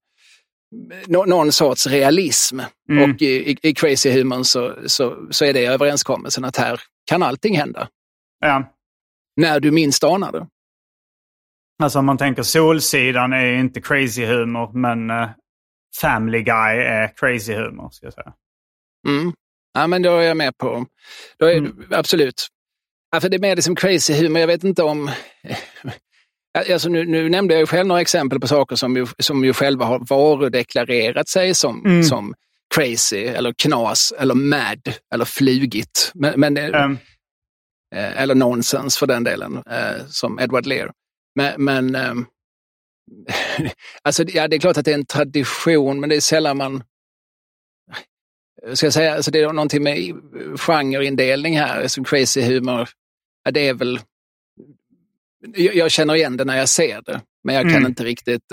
någon sorts realism. Mm. Och i, i, i crazy humorn så, så, så är det överenskommelsen att här kan allting hända. Ja. När du minst anar det. Alltså om man tänker Solsidan är inte crazy humor, men uh, Family Guy är crazy humor, ska jag säga. Mm. Ja, men då är jag med på. Då är, mm. Absolut. Ja, för det är mer liksom crazy humor. Jag vet inte om... Alltså nu, nu nämnde jag ju själv några exempel på saker som ju, som ju själva har varudeklarerat sig som, mm. som crazy eller knas eller mad eller flugigt. Men, men um. Eh, eller nonsens för den delen, eh, som Edward Lear. Men, men ehm, alltså, ja, det är klart att det är en tradition, men det är sällan man ska jag säga, alltså det är någonting med genreindelning här, som crazy humor. Ja, det är väl... Jag, jag, känner igen det när jag ser det, men jag kan mm. inte riktigt...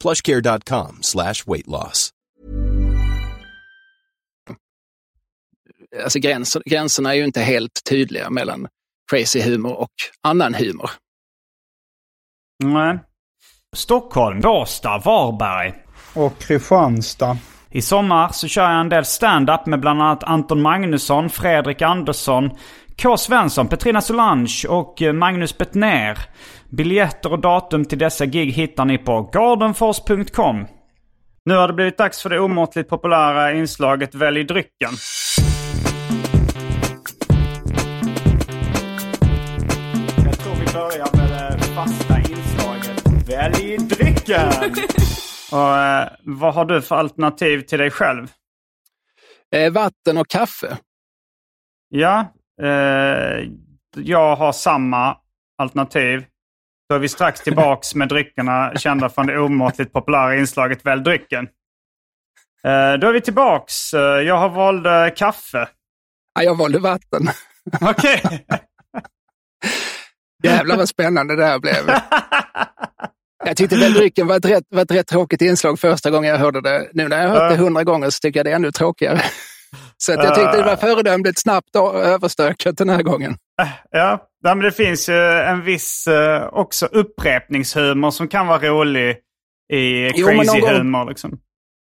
plushcare.com slash weight loss. Alltså gränser, gränserna är ju inte helt tydliga mellan crazy humor och annan humor. Nej. Stockholm, Båstad, Varberg och Kristianstad. I sommar så kör jag en del stand-up med bland annat Anton Magnusson, Fredrik Andersson, K. Svensson, Petrina Solange och Magnus Bettner. Biljetter och datum till dessa gig hittar ni på gardenfors.com. Nu har det blivit dags för det omåttligt populära inslaget Välj drycken. Jag tror vi börjar med det fasta inslaget Välj drycken! och, eh, vad har du för alternativ till dig själv? Eh, vatten och kaffe. Ja, eh, jag har samma alternativ. Då är vi strax tillbaks med dryckerna kända från det omåttligt populära inslaget Välj drycken. Eh, då är vi tillbaks. Eh, Jag har valt eh, kaffe. Ja, jag valde vatten. Okej. Jävlar vad spännande det här blev. Jag tyckte den drycken var ett, rätt, var ett rätt tråkigt inslag första gången jag hörde det. Nu när jag har hört det hundra gånger så tycker jag det är ännu tråkigare. Så jag tyckte det var föredömligt snabbt överstökat den här gången. Ja, ja, men det finns ju en viss eh, också upprepningshumor som kan vara rolig i Jo, men någon crazy gång- humor. Liksom.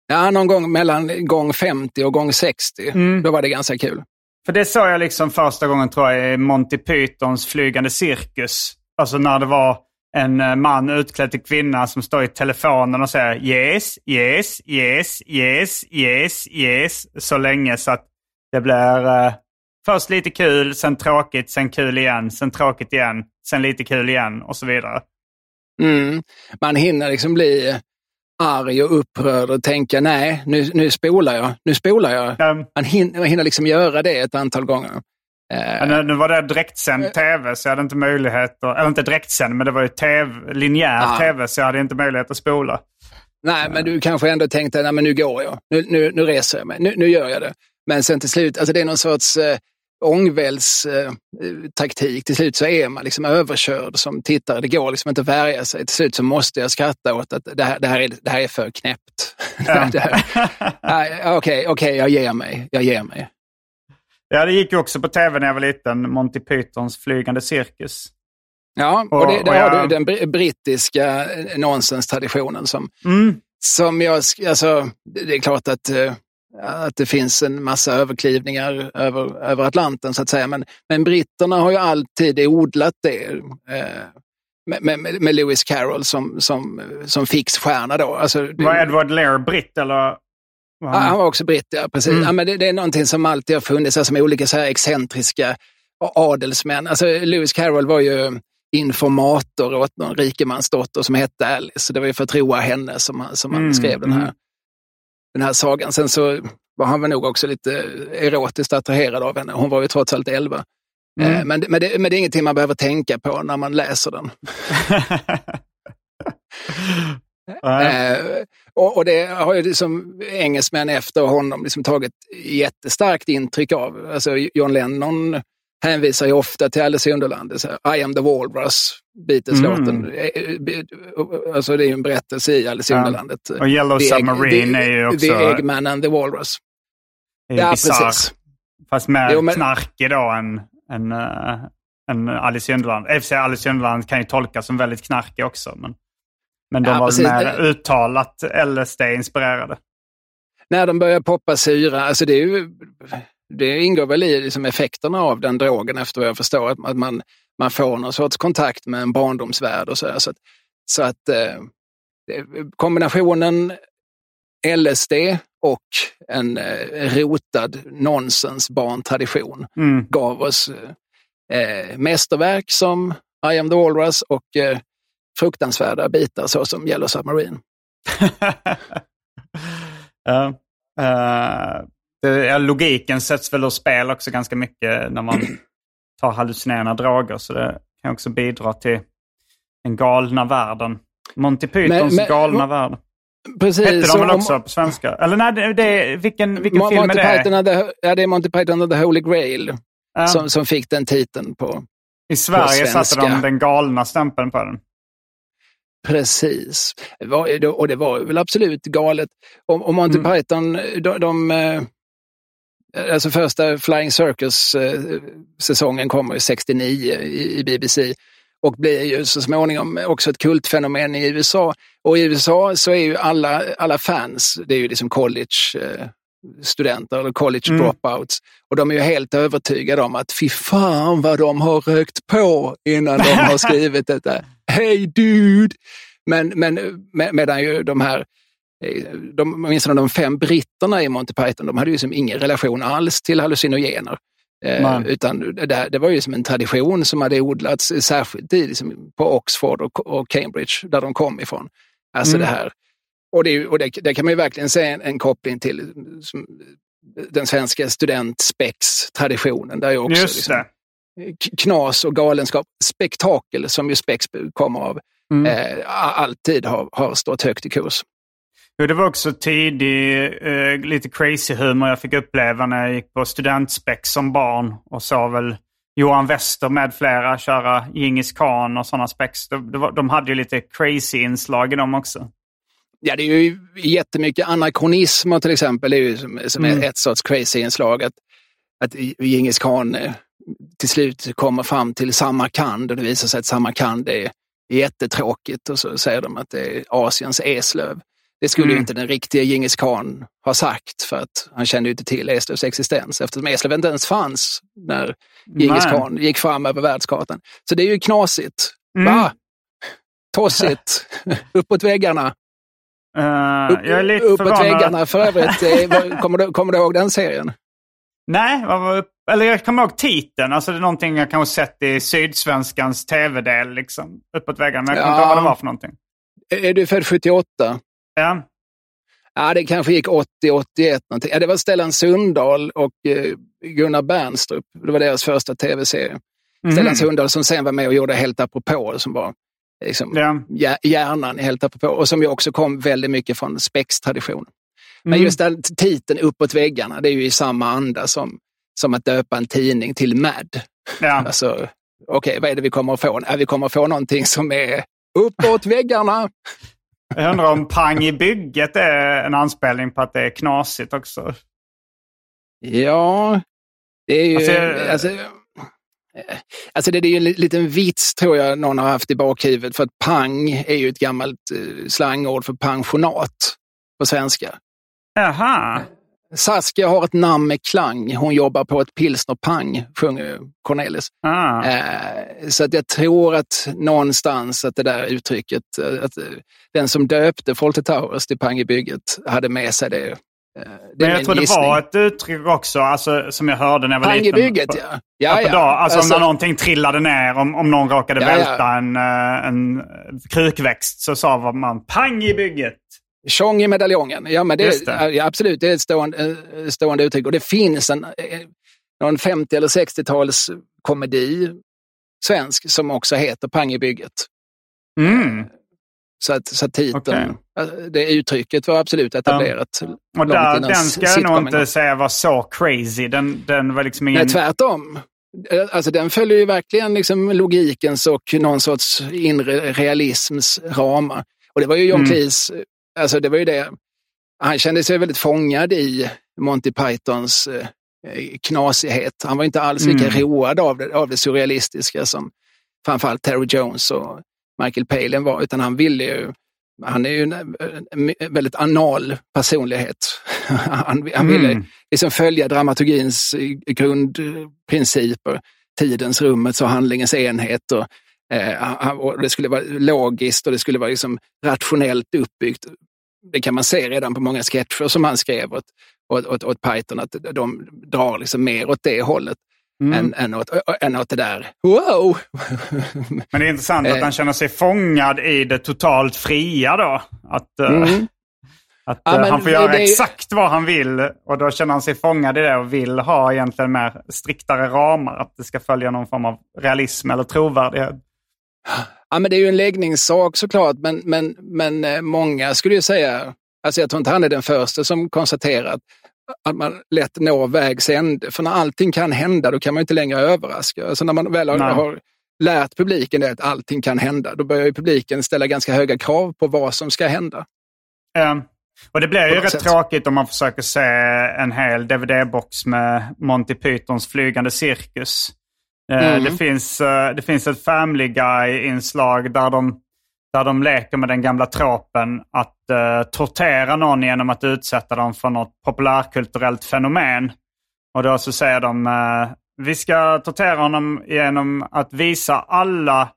Ja, någon gång mellan gång 50 och gång 60. Då var det ganska kul. För det såg jag liksom första gången tror jag i Monty Pythons flygande cirkus. Alltså när det var en eh, man utklädd till kvinna som står i telefonen och säger yes, yes, yes, yes, yes, yes så länge så att det blir eh, först lite kul, sen tråkigt, sen kul igen, sen tråkigt igen, sen lite kul igen och så vidare. Mm. Man hinner liksom bli arg och upprörd och tänka nej, nu, nu spolar jag, nu spolar jag. Um, Man hinner, man hinner liksom göra det ett antal gånger. Eh, nu, nu var det direktsänd tv så jag hade inte möjlighet att, eller inte direktsänd men det var ju TV, linjär Ah. tv så jag hade inte möjlighet att spola. nej, men du kanske ändå tänkte, nej men nu går jag, nu, nu, nu reser jag mig, nu, nu gör jag det. Men sen till slut, alltså det är någon sorts eh, ångvältstaktik. till slut så är man liksom överkörd som tittare. Det går liksom inte att värja sig. Till slut så måste jag skratta åt att det här, det här, är, det här är för knäppt. Okej, okej, jag ger mig. Jag ger mig. Ja, det gick ju också på tv när jag var liten. Monty Pythons flygande cirkus. Ja, och, Och- det, och där har jag- du den br- brittiska eh, nonsenstraditionen som, Mm. som jag, alltså, det är klart att, eh, att det finns en massa överklivningar över, över Atlanten så att säga, men, men britterna har ju alltid odlat det. Eh, med, med, med Lewis Carroll som, som, som fixstjärna då. Alltså, Var Edward Lear britt eller? Var han- han var också britt, ja. Precis. Mm. Ja, men det, det är någonting som alltid har funnits, alltså med olika så här excentriska adelsmän. Alltså, Lewis Carroll var ju informator åt någon rikemansdotter som hette Alice. Det var ju för att roa henne som han, som han Mm, skrev den här, mm. den här sagan. Sen så var han väl nog också lite erotiskt attraherad av henne. Hon var ju trots allt elva. Mm. Eh, Men, men, det, men det är ingenting man behöver tänka på när man läser den. Eh, och, och det har ju liksom engelsmän efter honom liksom tagit jättestarkt intryck av. Alltså John Lennon hänvisar ju ofta till Alice i Underlandet. I am the Walrus, Beatles-låten. Eh, eh, Alltså det är ju en berättelse i Alice i Ja. Underlandet. Och Yellow The Egg- Submarine the, är ju också The Eggman and the Walrus. är ju Ja, bizarr. precis. Fast mer Jo, men- knarkig då än, än, äh, än Alice i Underland. I och för sig Alice i Underland kan ju tolkas som väldigt knarkig också. Men... Men de Ja, var precis. mer uttalat LSD-inspirerade. När de börjar poppa syra, alltså det, är ju, det ingår väl i liksom effekterna av den drogen efter vad jag förstår, att, man, man får någon sorts kontakt med en barndomsvärld och så. här. Så att, så att eh, kombinationen LSD och en eh, rotad nonsens barntradition Mm. gav oss eh, mästerverk som I am the Walrus och eh, fruktansvärda bitar såsom Yellow Submarine. ja. Det, ja, logiken sätts väl ur spel också ganska mycket när man tar hallucinerande droger. Så det kan också bidra till den galna världen. Monty Pythons men- galna värld. Precis. Hette de så väl om- också på svenska? Eller nej, det, vilken, vilken Mo- film är Monty det? Python the, ja, det är Monty Python and the Holy Grail Ja. som, som fick den titeln på. I Sverige svenska. satte de den galna stämpeln på den. Precis. Och det var väl absolut galet. Och, Monty Mm. Python, de, de eh, alltså första Flying Circus-säsongen kommer ju 69 i, BBC och blir ju så småningom också ett kultfenomen i USA. Och i USA så är ju alla, alla fans, det är ju liksom college eh, studenter eller college Mm. dropouts. Och de är ju helt övertygade om att fy fan vad de har rökt på innan de har skrivit detta. Hey dude! Men, men med, medan ju de här, eh, de, åtminstone de fem britterna i Monty Python, de hade ju som ingen relation alls till hallucinogener. Eh, utan det, det var ju som en tradition som hade odlats särskilt i, liksom, på Oxford och, och Cambridge, där de kom ifrån. Alltså Mm. det här. Och, det, och det, det kan man ju verkligen se en, en koppling till som, den svenska studentspex-traditionen. Där ju också Just liksom, knas och galenskap, spektakel som ju spex kommer av, Mm. eh, alltid har, har stått högt i kurs. Jo, det var också tidig, eh, lite crazy humor jag fick uppleva när jag gick på studentspex som barn och såg väl Johan Wester med flera köra Djingis khan och sådana spex. De, de hade ju lite crazy inslag i dem också. Ja, det är ju jättemycket anakronismer till exempel, det är ju som, som Mm. är ett sorts crazy-inslag. Att, att Djingis khan eh, till slut kommer fram till Samarkand och det visar sig att Samarkand är jättetråkigt och så säger de att det är Asiens Eslöv. Det skulle ju Mm. inte den riktiga Djingis khan ha sagt för att han kände ju inte till Eslövs existens eftersom Eslöv inte ens fanns när Djingis khan gick fram över världskartan. Så det är ju knasigt. Mm. Va? Tossigt. Uppåt väggarna. Eh, Upp, jag är lite uppåt förvånad. väggarna för övrigt. Kommer du, kommer du ihåg den serien? Nej, eller jag kommer ihåg titeln. Alltså det är någonting jag kanske sett i Sydsvenskans tv-del. Liksom, uppåt väggarna. Men jag kommer inte ihåg Ja. vad det var för någonting. Är du född 78? Ja. Ja, det kanske gick 80, 81 någonting. Ja, det var Stellan Sundahl och eh, Gunnar Bernstrup. Det var deras första tv-serie. Mhm. Stellan Sundahl som sen var med och gjorde Helt apropå som var liksom, Ja. hjär- hjärnan i Helt apropå och som ju också kom väldigt mycket från Spex-traditionen. Men Mm. just den titeln Uppåt väggarna, det är ju i samma anda som, som att döpa en tidning till Mad. Ja. Alltså, okej, vad är det vi kommer att få? Ja, vi kommer att få någonting som är uppåt väggarna. Jag undrar om pang i bygget är en anspelning på att det är knasigt också. Ja, det är ju... Alltså, Alltså, jag- alltså, det är ju en li- liten vits tror jag någon har haft i bakhuvudet. För att pang är ju ett gammalt eh, slangord för pensionat på svenska. Jaha. Saskia har ett namn med klang. Hon jobbar på ett pilsner pang, sjunger Cornelis. Ah. Eh, så att jag tror att någonstans att det där uttrycket, eh, att eh, den som döpte Fawlty Towers till pang i bygget hade med sig det. Det Men jag tror det gissning. var ett uttryck också, alltså, som jag hörde när jag var Pang i liten. bygget, På- ja. Ja, Ja, dag, alltså, Alltså- när någonting trillade ner, om, om någon råkade Ja, ja. välta En, eh, en krukväxt så sa man pang i bygget. Tjong i medaljongen. Ja, men det, det. Ja, absolut, det är ett stående, eh, stående uttryck. Och det finns en, eh, någon 50 eller 60-tals komedi, svensk, som också heter Pang i bygget. Mm. Så att, så att titeln, eh, det uttrycket var absolut etablerat. Och långt där, den ska jag nog inte säga var så crazy. Den, den var liksom ingen... Nej, tvärtom. Eh, Alltså, den följer ju verkligen liksom logikens och någon sorts inre realisms ramar. Och det var ju John Mm. Cleese, eh, alltså det var ju det. Han kände sig väldigt fångad i Monty Pythons eh, knasighet. Han var inte alls lika Mm. road av det, av det surrealistiska som framförallt Terry Jones och Michael Palin var, utan han ville ju han är ju en, väldigt anal personlighet. han, han ville Mm. liksom följa dramaturgins grundprinciper. Tidens, rummets och handlingens enhet. Och, eh, och det skulle vara logiskt och det skulle vara liksom rationellt uppbyggt. Det kan man se redan på många sketcher som han skrev åt, åt, åt, åt Python, att de drar liksom mer åt det hållet Mm. än, än, åt, än åt det där wow! Men det är intressant att Eh. han känner sig fångad i det totalt fria då. Att, eh, Mm. att Ja, eh, men han får det- göra det exakt vad han vill och då känner han sig fångad i det och vill ha egentligen mer striktare ramar. Att det ska följa någon form av realism eller trovärdighet. Ja, men det är ju en läggningssak såklart, men, men, men eh, många skulle ju säga, alltså jag tror inte han är den första som konstaterat att man lätt når vägs ände. För när allting kan hända, då kan man ju inte längre överraska. Alltså när man väl har, har lärt publiken det att allting kan hända, då börjar ju publiken ställa ganska höga krav på vad som ska hända. Eh, och det blir ju rätt sätt. tråkigt om man försöker se en hel DVD-box med Monty Pythons flygande cirkus. Eh, Mm. det, finns, eh, det finns ett Family Guy-inslag där de, där de leker med den gamla tropen att uh, tortera någon genom att utsätta dem för något populärkulturellt fenomen. Och då så säger de eh, vi ska tortera honom genom att visa alla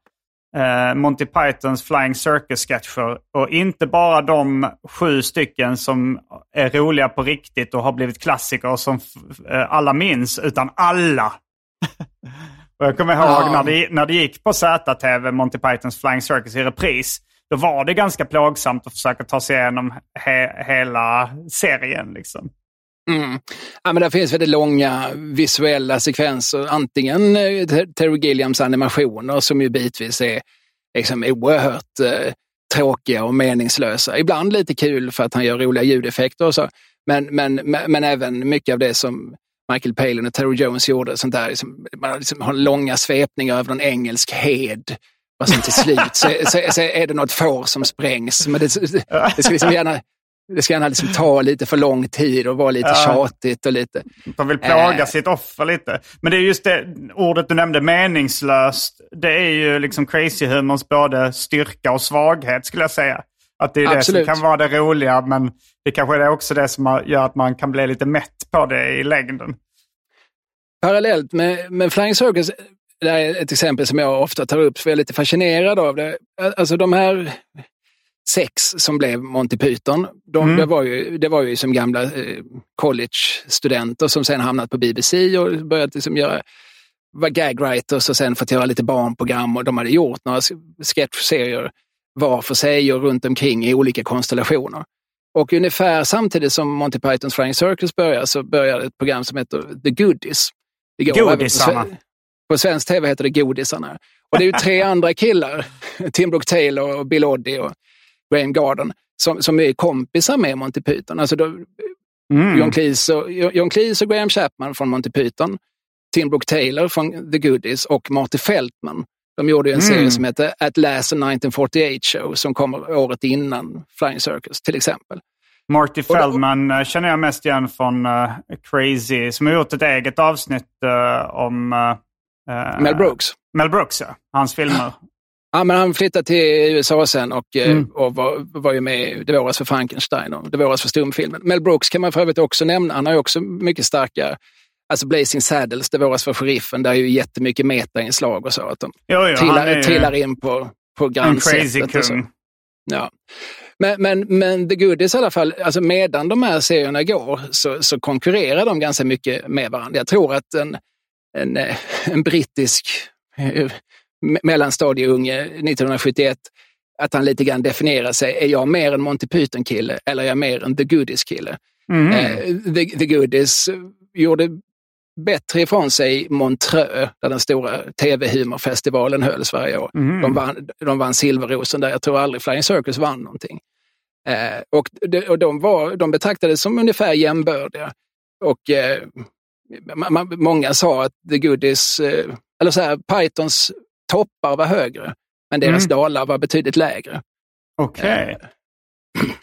eh, Monty Pythons Flying Circus-sketcher. Och inte bara de sju stycken som är roliga på riktigt och har blivit klassiker och som alla minns, utan alla. och jag kommer ihåg Ja. när, det, när det gick på ZTV, Monty Pythons Flying Circus i repris. Då var det ganska plågsamt att försöka ta sig igenom he, hela serien. Liksom. Mm. Ja, men det finns väldigt långa visuella sekvenser. Antingen eh, Terry Gilliams animationer som ju bitvis är liksom oerhört eh, tråkiga och meningslösa. Ibland lite kul för att han gör roliga ljudeffekter och så. Men, men, men, men även mycket av det som Michael Palin och Terry Jones gjorde. Sånt där, liksom, man liksom har långa svepningar över någon engelsk hed. Och sen till slut så, så, så är det något får som sprängs. Men det, det ska liksom gärna, det ska gärna liksom ta lite för lång tid och vara lite Ja. tjatigt och lite... De vill plåga Eh. sitt offer lite. Men det är just det ordet du nämnde, meningslöst. Det är ju liksom crazy-humorns både styrka och svaghet skulle jag säga. Att det är Absolut. det som kan vara det roliga, men det kanske är också det som gör att man kan bli lite mätt på det i längden. Parallellt med, med Flying Circus, det här är ett exempel som jag ofta tar upp, för jag är lite fascinerad av det. Alltså de här sex som blev Monty Python, de, Mm. det, var ju, det var ju som gamla eh, college-studenter som sen hamnat på BBC och börjat liksom göra var gagwriters och sen fått göra lite barnprogram och de hade gjort några sketchserier var för sig och runt omkring i olika konstellationer. Och ungefär samtidigt som Monty Pythons Flying Circus började så började ett program som heter The Goodies. Det går på Godisarna. På svensk tv heter det Godisarna. Och det är ju tre andra killar, Tim Brooke Taylor, och Bill Oddie och Graham Garden, som, som är kompisar med Monty Python. Alltså då, Mm. John, Cleese och, John Cleese och Graham Chapman från Monty Python, Tim Brooke Taylor från The Goodies och Marty Feldman. De gjorde ju en Mm. serie som heter At Last a 1948 Show som kommer året innan Flying Circus till exempel. Marty Feldman eh, känner jag mest igen från eh, Crazy, som har gjort ett eget avsnitt eh, om eh, Mel Brooks. Mel Brooks, ja. Hans filmer. Ja, men han flyttade till USA sen och, Mm. och var, var ju med Det våras för Frankenstein och Det våras för stumfilmen. Mel Brooks kan man för övrigt också nämna. Han har ju också mycket starka, alltså Blazing Saddles, Det våras för sheriffen, där är ju jättemycket metainslag och så. Att de Jo, jo, trillar, är trillar in på, på en grannsättet. crazy så. kung. Ja. Men, men, men The Goodies i alla fall, alltså medan de här serierna går så, så konkurrerar de ganska mycket med varandra. Jag tror att en, en, eh, en brittisk eh, me- mellanstadieunge 1971, att han lite grann definierar sig, är jag mer en Monty Python-kille eller är jag mer en The Goodies-kille? Mm. Eh, The, The Goodies gjorde bättre ifrån sig i Montreux, där den stora tv-humorfestivalen hölls varje år. Mm. De, vann, de vann Silverrosen där. Jag tror aldrig Flying Circus vann någonting. Eh, och de, och de, var, de betraktades som ungefär jämbördiga. Och eh, man, man, många sa att The Goodies, eh, eller så här, Pythons toppar var högre, men deras Mm. dalar var betydligt lägre. Okej. Det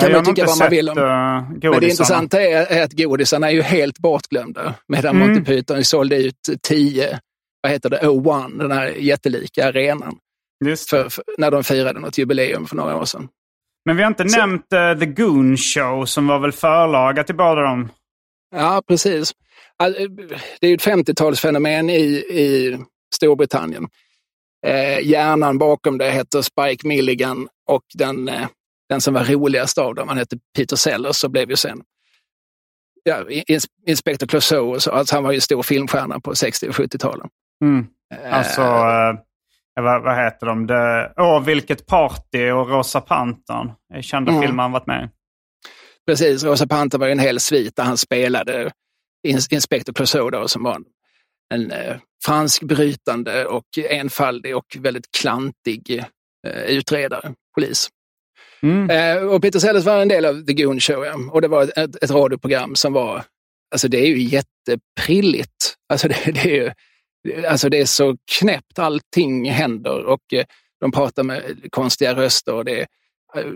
kan man tycka vad man vill om. sett, uh, Men det godisarna. intressanta är, att godisarna är ju helt bortglömda. Medan Mm. Monty Python sålde ut 10, vad heter det, O1, den här jättelika arenan. För, för, när de firade något jubileum för några år sedan. Men vi har inte Så- nämnt eh, The Goon Show som var väl förlaga till båda dem. Ja, precis. Alltså, Det är ju ett 50-talsfenomen i, i Storbritannien. Eh, hjärnan bakom det heter Spike Milligan och den, eh, den som var roligast av dem, han hette Peter Sellers och blev ju sen ja, ins- Inspector Clouseau. Och så, alltså han var ju stor filmstjärna på 60 och 70-talen. Mm. Eh, Alltså, eh, vad, vad heter de? Det, Åh, vilket party och Rosa Pantern. Kända Mm. filmer han varit med i. Precis, Rosa Panther var ju en hel svit där han spelade ins- Inspector Clouseau då, som var en, en eh, franskbrytande och enfaldig och väldigt klantig eh, utredare, polis. Mm. Eh, och Peter Sellers var en del av The Goon Show ja. och det var ett, ett, radioprogram som var, alltså det är ju jätteprilligt. Alltså det, det, är ju, alltså det är så knäppt, allting händer och eh, de pratar med konstiga röster och det, är-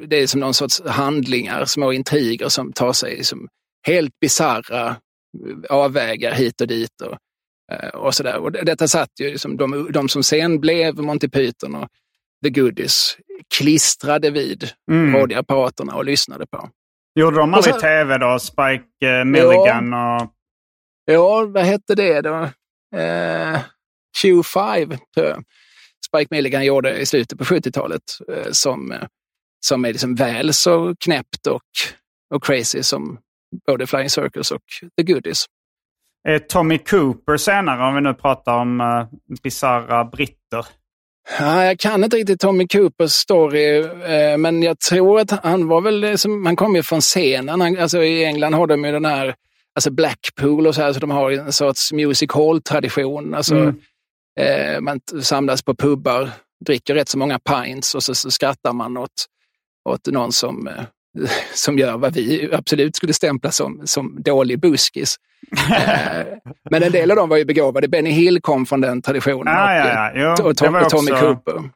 det är som någon sorts handlingar, små intriger som tar sig som helt bisarra eh, avvägar hit och dit och, eh, och sådär. Och detta satt ju, liksom, de, de som sen blev Monty Python och The Goodies klistrade vid Mm. radioapparaterna och lyssnade på. Gjorde de aldrig tv då? Spike eh, Milligan och... Ja, vad hette det då? Eh, Q5, tror jag. Spike Milligan gjorde i slutet på 70-talet eh, som, eh, som är liksom väl så knäppt och, och crazy som både Flying Circus och The Goodies. Tommy Cooper senare, om vi nu pratar om uh, bisarra britter. Ja, jag kan inte riktigt Tommy Coopers story, eh, men jag tror att han var väl, som, han kom ju från scenen. Han, alltså I England har de ju den här, alltså Blackpool och så här, så de har en sorts music hall-tradition. Alltså, Mm. eh, man samlas på pubbar, dricker rätt så många pints och så, så skrattar man åt, åt någon som, eh, som gör vad vi absolut skulle stämpla som, som dålig buskis. Eh, men en del av dem var ju begåvade. Benny Hill kom från den traditionen. Ja, och, ja, eh, ja. Jo, och, det Tom, och Tommy också- Cooper.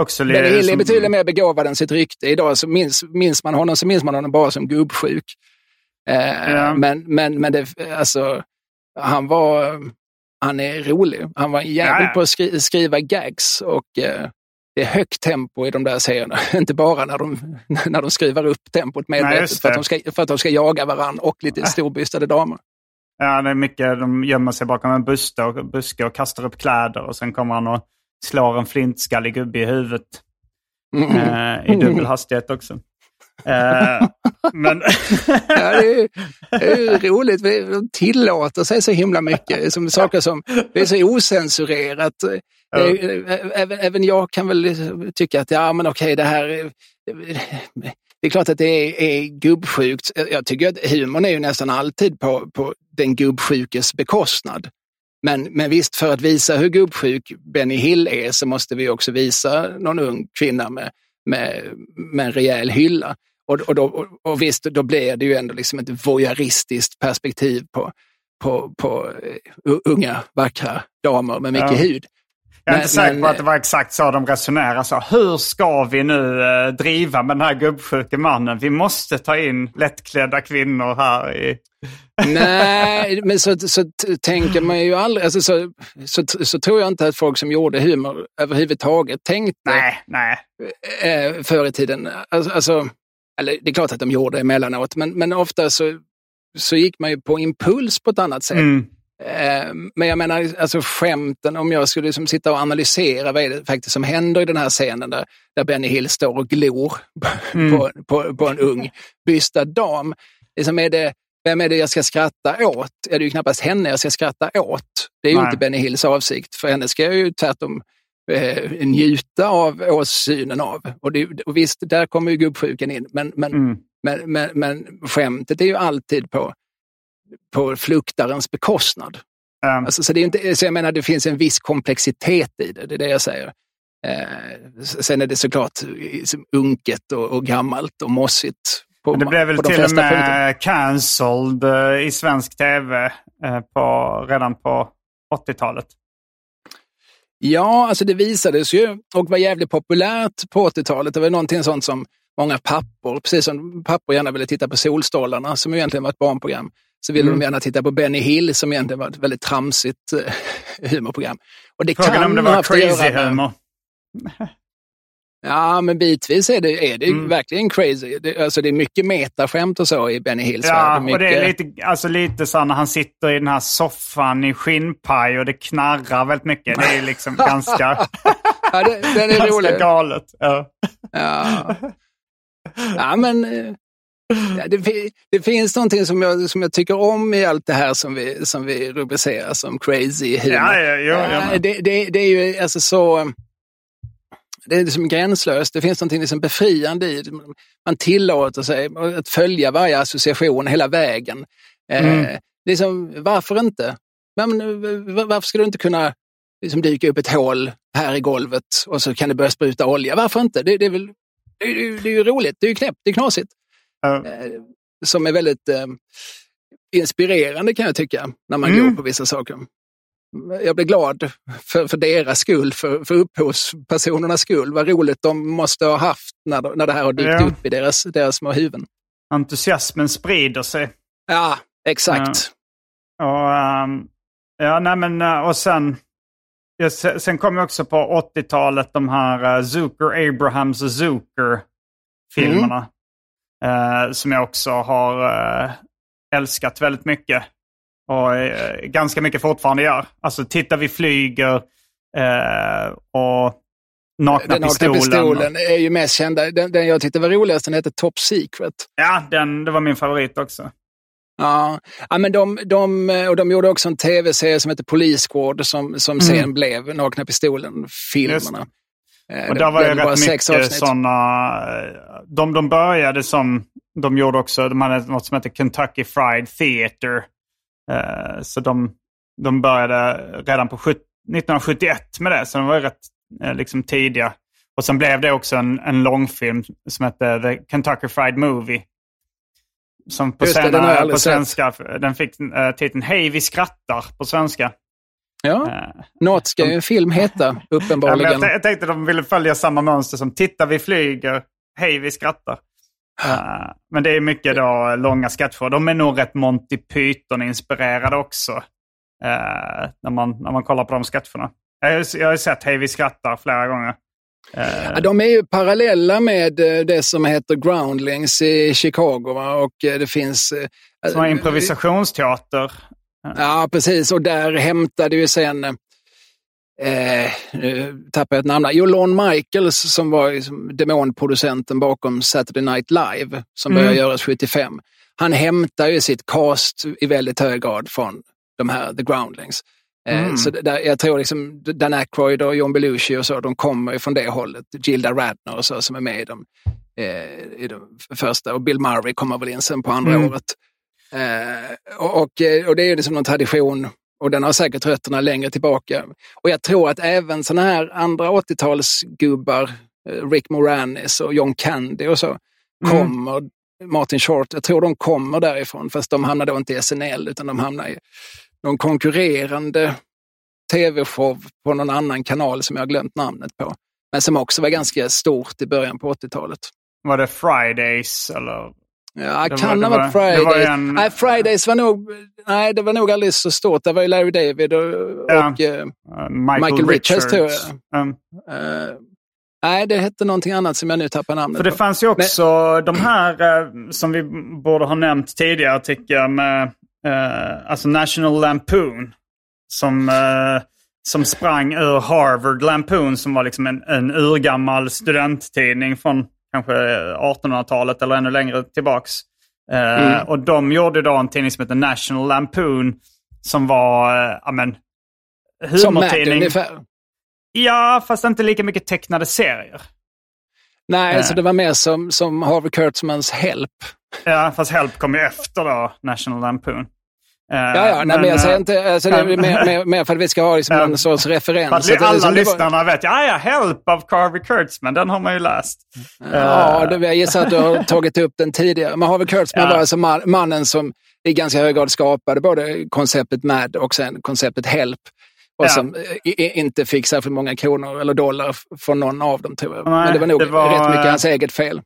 Också Benny Hill är betydligt mer begåvad än sitt rykte. Idag så minns, minns man honom så minns man honom bara som gubbsjuk. Eh, Ja. Men, men, men det, alltså, han var han är rolig. Han var jävel Ja, på att skri, skriva gags och eh, det är högt tempo i de där serierna. Inte bara när de, när de skruvar upp tempot Nej, medvetet just för, att de ska, för att de ska jaga varandra och lite storbystade damer. Ja, det är mycket. De gömmer sig bakom en buske och, buske och kastar upp kläder och sen kommer han och slår en flintskallig gubbe i huvudet. Mm. Eh, I dubbel hastighet också. Eh, men Ja, det, är, det är roligt. De tillåter sig så himla mycket. Som saker som, det är så osensurerat. Det är, även, även jag kan väl tycka att ja, men okej, det här är, det är klart att det är, är gubbsjukt. Jag tycker att humorn är ju nästan alltid på, på den gubbsjukes bekostnad. Men, men visst, för att visa hur gubbsjuk Benny Hill är så måste vi också visa någon ung kvinna med, med, med en rejäl hylla. Och, och, då, och, visst, då blir det ju ändå liksom ett voyeuristiskt perspektiv på, på, på uh, unga, vackra damer med mycket Ja. hud. Jag är Men- inte säker på men- att det var exakt så de resonerade. Så, hur ska vi nu eh, driva med den här gubbsjuke mannen? Vi måste ta in lättklädda kvinnor här. I... Nej, men så, så tänker man ju aldrig. Alltså, så, så, så tror jag inte att folk som gjorde humor överhuvudtaget tänkte Nej, nej. eh, förr i tiden. Alltså, alltså, eller det är klart att de gjorde det emellanåt, men, men ofta så, så gick man ju på impuls på ett annat sätt. Mm. Eh, Men jag menar, alltså skämten, om jag skulle liksom sitta och analysera vad är det faktiskt som händer i den här scenen där, där Benny Hill står och glor på, på, på en ung bystad dam. Liksom är det, vem är det jag ska skratta åt? Är det ju knappast henne jag ska skratta åt. Det är ju Nej. inte Benny Hills avsikt. För henne ska jag ju tvärtom eh, njuta av åsynen av. Och, det, och visst, där kommer ju gubbsjukan in. Men, men, Mm. men, men, men skämtet är ju alltid på, på fluktarens bekostnad. Um, Alltså, så, det är inte, så jag menar, det finns en viss komplexitet i det, det är det jag säger. Eh, sen är det såklart liksom unket och, och gammalt och mossigt. På, det blev väl de till och flesta punkter. med cancelled eh, i svensk tv eh, på, redan på 80-talet. Ja, alltså det visades ju och var jävligt populärt på 80-talet. Det var någonting sånt som många pappor, precis som pappor gärna ville titta på Solstrålarna som egentligen var ett barnprogram, så ville Mm. de gärna titta på Benny Hill som egentligen var ett väldigt tramsigt eh, humorprogram. Och det Frågan kan om det var haft att göra crazy med- humor. Ja, men bitvis är det, är det Mm. verkligen crazy. Det, alltså, det är mycket metaskämt och så i Benny Hills Ja, värld. och det är Mycket- lite, alltså lite så när han sitter i den här soffan i skinnpaj och det knarrar väldigt mycket. Det är liksom ganska, Ja, det, den är ganska rolig. galet. Ja. Ja. ja, men eh, det, det finns någonting som jag, som jag tycker om i allt det här som vi, som vi rubricerar som crazy humor. Ja, ja, jo, jag Eh, det, det, det är ju alltså så... Det är liksom gränslöst. Det finns någonting liksom befriande i det. Man tillåter sig att följa varje association hela vägen. Eh, Mm. liksom, varför inte? Men, eh, va- varför skulle du inte kunna liksom, dyka upp ett hål här i golvet och så kan det börja spruta olja? Varför inte? Det, det, är, väl, det, är, det är ju roligt, det är ju knäppt, det är knasigt. Ja. Eh, som är väldigt eh, inspirerande kan jag tycka, när man Mm. går på vissa saker. Jag blir glad för, för deras skull, för, för upphovspersonernas skull. Vad roligt de måste ha haft när, när det här har dykt Ja. upp i deras, deras små huvuden. Entusiasmen sprider sig. Ja, exakt. Och, ehm, ja, nej men, eh, och sen, ja, se- sen kom ju också på 80-talet de här uh, Zucker, Abrahams och Zucker-filmerna. Eh, som jag också har eh, älskat väldigt mycket. Och eh, ganska mycket fortfarande gör. Alltså Titta vi flyger eh, och Nakna Den pistolen. pistolen är ju mest kända. Den, den jag tyckte var roligast, den heter Top Secret. Ja, den, det var min favorit också. Ja, ja men de, de, och de gjorde också en tv-serie som heter Police Squad som, som Mm. sen blev Nakna Pistolen-filmerna. Eh, Och där var ju rätt mycket sådana... De, de började som... De gjorde också... De hade något som heter Kentucky Fried Theater. Eh, så de, de började redan på 70, 1971 med det. Så de var rätt eh, liksom tidiga. Och sen blev det också en, en långfilm som hette The Kentucky Fried Movie. Som på, Just det, den på sett. svenska, den fick eh, titeln Hej vi skrattar på svenska. Ja, Eh, något ska ju en film heta, Ja, uppenbarligen. jag, t- jag tänkte de ville följa samma mönster som Titta vi flyger, hej vi skrattar. Eh, men det är mycket då långa sketcher. De är nog rätt Monty Python-inspirerade också. eh, när, man, när man kollar på de sketcherna. Jag, jag har sett Hej vi skrattar flera gånger. Eh, Ja, de är ju parallella med det som heter Groundlings i Chicago. Va? Och det finns... som har improvisationsteater. Ja, precis. Och där hämtade ju sen, eh, nu tappar jag ett namn, jo, Lon Michaels som var liksom demonproducenten bakom Saturday Night Live som Mm. började göras 75. Han hämtar ju sitt cast i väldigt hög grad från de här The Groundlings. Eh, Mm. Så det där, jag tror liksom Dan Aykroyd och John Belushi och så, de kommer ju från det hållet. Gilda Radner och så som är med i de, eh, i de första. Och Bill Murray kommer väl in sen på andra Mm. året. Eh, och, och, eh, och det är ju liksom någon tradition och den har säkert rötterna längre tillbaka. Och jag tror att även sådana här andra 80-talsgubbar, eh, Rick Moranis och John Candy och så, Mm. kommer, Martin Short, jag tror de kommer därifrån, fast de hamnar då inte i SNL utan de hamnar i någon konkurrerande tv-show på någon annan kanal som jag har glömt namnet på. Men som också var ganska stort i början på 80-talet. Var det Fridays eller? Ja, Det kan ha varit Fridays. var en- Nej, Fridays var nog, nej, det var nog aldrig så stort. Det var ju Larry David och, Ja. och eh, eh, Michael, Michael Richards, tror jag. Um, eh, nej, det hette någonting annat som jag nu tappar namnet För det på. fanns ju också de här eh, som vi borde ha nämnt tidigare tycker jag. Med, alltså National Lampoon. Som, som sprang ur Harvard Lampoon som var liksom en, en urgammal studenttidning från kanske 1800-talet eller ännu längre tillbaks. Eh, Mm. Och de gjorde då en tidning som heter National Lampoon. Som var, eh, ja men, Som Mad humortidning. ungefär. Ja, fast inte lika mycket tecknade serier. Nej, Eh. så det var mer som, som Harvey Kurtzmans Help. Ja, fast Help kom ju efter då, National Lampoon. Eh, Ja, ja, nej, men jag säger inte, alltså, det är men- mer, mer, mer för att vi ska ha liksom någon sorts referens. För att alla som det var- lyssnarna vet, ja, ja, Help av Carvey Kurtzman, den har man ju läst. Ja, det, jag gissar att du har tagit upp den tidigare. Men Harvey Kurtzman Ja. var alltså man, mannen som i ganska hög grad skapade både konceptet MAD och sen konceptet HELP. Och Ja. som eh, i, inte fick särskilt många kronor eller dollar från någon av dem tror jag. Nej, Men det var nog det var, rätt mycket eh, hans eget fel.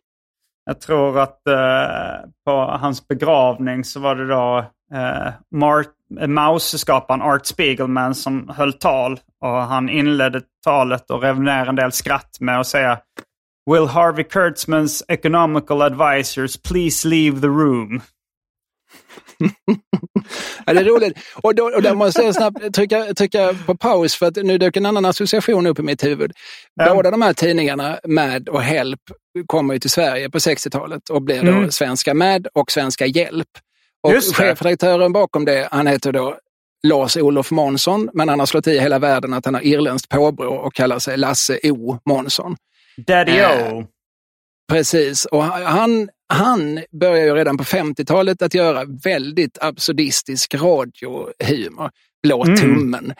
Jag tror att eh, på hans begravning så var det då eh, Mar- Maus-skaparen Art Spiegelman som höll tal. Och han inledde talet och rev ner en del skratt med att säga Will Harvey Kurtzmans economical advisors please leave the room? ja, det är roligt. Och, då, och där måste jag snabbt trycka, trycka på paus för att nu dök en annan association upp i mitt huvud. Ja. Båda de här tidningarna, Mad och Help, kommer ju till Sverige på 60-talet och blir då mm. Svenska Mad och Svenska Hjälp. Och chefredaktören bakom det, han heter då Lars-Olof Månsson, men han har slått i hela världen att han har irländskt påbrå och kallar sig Lasse O Månsson. Daddy O. Eh, precis, och han, han började ju redan på 50-talet att göra väldigt absurdistisk radiohumor. Blå mm. tummen.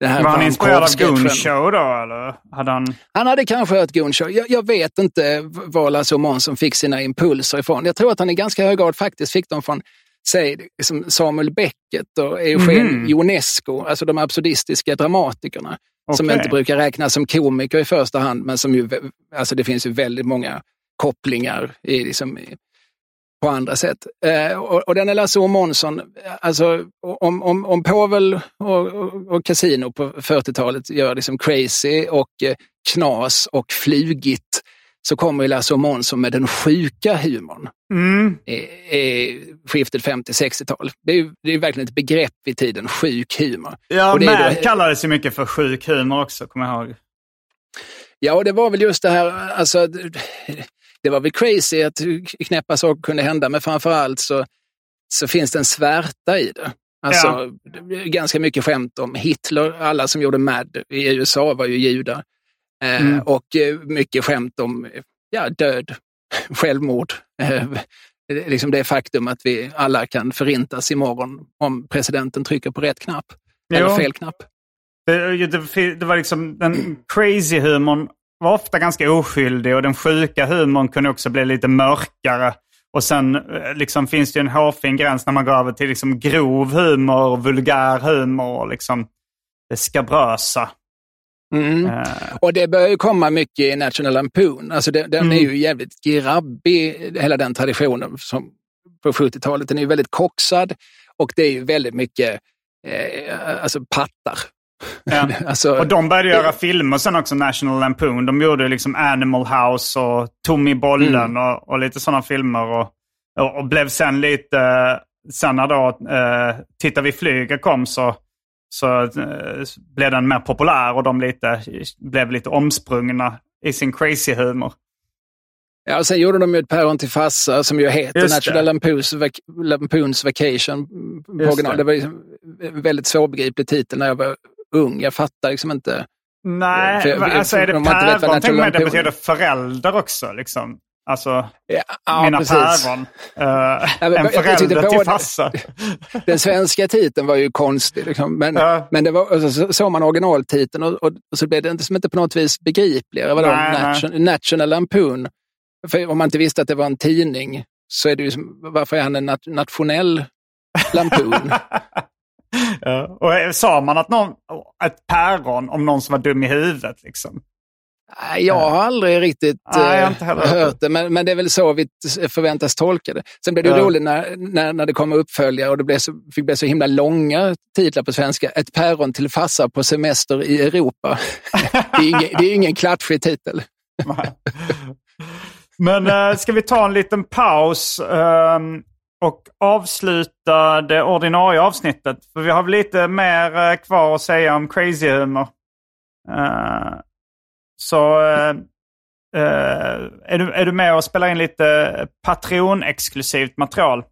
Det här var han inspirerad av Goon Show då? Eller hade han... han hade kanske hört Goon Show. Jag, jag vet inte var Lasse Månsson fick sina impulser ifrån. Jag tror att han i ganska hög grad faktiskt fick dem från säg, liksom Samuel Beckett och Eugen mm. Ionesco, alltså de absurdistiska dramatikerna. Okay. Som inte brukar räknas som komiker i första hand, men som ju, alltså det finns ju väldigt många kopplingar i, liksom, på andra sätt. Eh, och, och den är Lasse Månsson, alltså om, om, om Povel och, och, och Casino på 40-talet gör liksom crazy och eh, knas och flugigt så kommer Lasse Månsson med den sjuka humorn. Mm. I, i skiftet 50-60-tal. Det är, det är verkligen ett begrepp i tiden, sjuk humor. Ja, och det Mad då... kallades ju mycket för sjuk humor också, kommer jag ihåg. Ja, och det var väl just det här, alltså, det var väl crazy att knäppa saker kunde hända, men framför allt så, så finns det en svärta i det. Alltså, ja. ganska mycket skämt om Hitler. Alla som gjorde Mad i USA var ju judar. Eh, mm. Och eh, mycket skämt om ja, död, självmord. Eh, liksom det faktum att vi alla kan förintas imorgon om presidenten trycker på rätt knapp. Jo. Eller fel knapp. Det, det, det var liksom den crazy humorn var ofta ganska oskyldig och den sjuka humorn kunde också bli lite mörkare. Och sen liksom, finns det en hårfin gräns när man går över till liksom, grov humor, vulgär humor och liksom, det skabrösa. Mm. Uh. Och det börjar ju komma mycket i National Lampoon. Alltså det, den mm. är ju jävligt grabbig, hela den traditionen som på 70-talet. Den är ju väldigt koxad och det är ju väldigt mycket eh, alltså pattar. Ja. alltså, och de började göra filmer sen också, National Lampoon. De gjorde liksom Animal House och Tommy Bollen mm. och, och, lite sådana filmer. Och, och, och, blev sen lite, sen när då eh, Titta vi flyger kom så så eh, blev den mer populär och de lite, blev lite omsprungna i sin crazy humor. Ja, och sen gjorde de ju ett päron till farsa som ju heter Just National Lampoons, Vac Lampoons Vacation. Det. det var en väldigt svårbegriplig titel när jag var ung. Jag fattar liksom inte. Nej, för, alltså är det päron? Tänk mig det betyder förälder också. Liksom. Alltså, ja, mina precis. päron. Uh, ja, en förälder till farsa. Den svenska titeln var ju konstig. Liksom. Men, ja. men det var, alltså, så såg man originaltiteln och, och, och, så blev det inte, som inte på något vis begripligare. Vadå? Nej, Nation, nej. National Lampoon. För om man inte visste att det var en tidning så är det ju varför är han en nat nationell lampoon? ja. Och sa man att någon, ett päron om någon som var dum i huvudet? Liksom? Jag har aldrig riktigt Nej, äh, hört det, men, men det är väl så vi förväntas tolka det. Sen blev det ja. roligt när, när, när det kom uppföljare och det blev så, fick bli så himla långa titlar på svenska. Ett päron till farsa på semester i Europa. det, är ingen, det är ingen klatschig titel. men äh, ska vi ta en liten paus äh, och avsluta det ordinarie avsnittet? För vi har lite mer äh, kvar att säga om crazy humor. Uh, så eh, eh, är, du, är du med och spelar in lite Patreon-exklusivt material?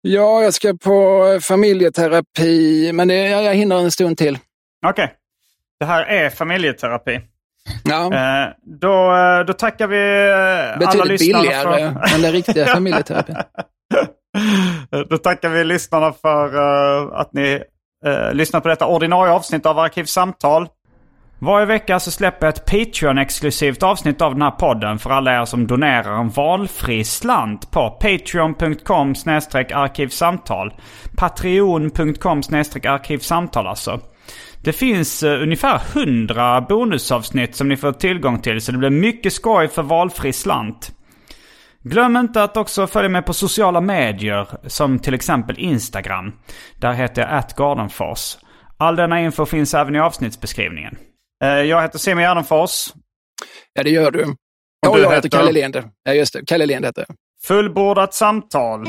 Ja, jag ska på familjeterapi, men det, jag, jag hinner en stund till. Okej. Okay. Det här är familjeterapi. Ja. Eh, då, eh, då tackar vi Betydligt alla lyssnare billigare för... än den riktiga familjeterapin. då tackar vi lyssnarna för att ni lyssnar på detta ordinarie avsnitt av Arkivsamtal. Varje vecka så släpper jag ett Patreon-exklusivt avsnitt av den här podden för alla er som donerar en valfri slant på patreon.com arkivsamtal. Patreon.com arkivsamtal alltså. Det finns uh, ungefär 100 bonusavsnitt som ni får tillgång till så det blir mycket skoj för valfri slant. Glöm inte att också följa mig på sociala medier som till exempel Instagram. Där heter jag atgardenfors. All denna info finns även i avsnittsbeskrivningen. Eh, jag heter Simon Gärdenfors. Ja, det gör du. Ja, jag heter Kalle Lende. Ja, just det. Kalle Lende heter jag. Fullbordat samtal.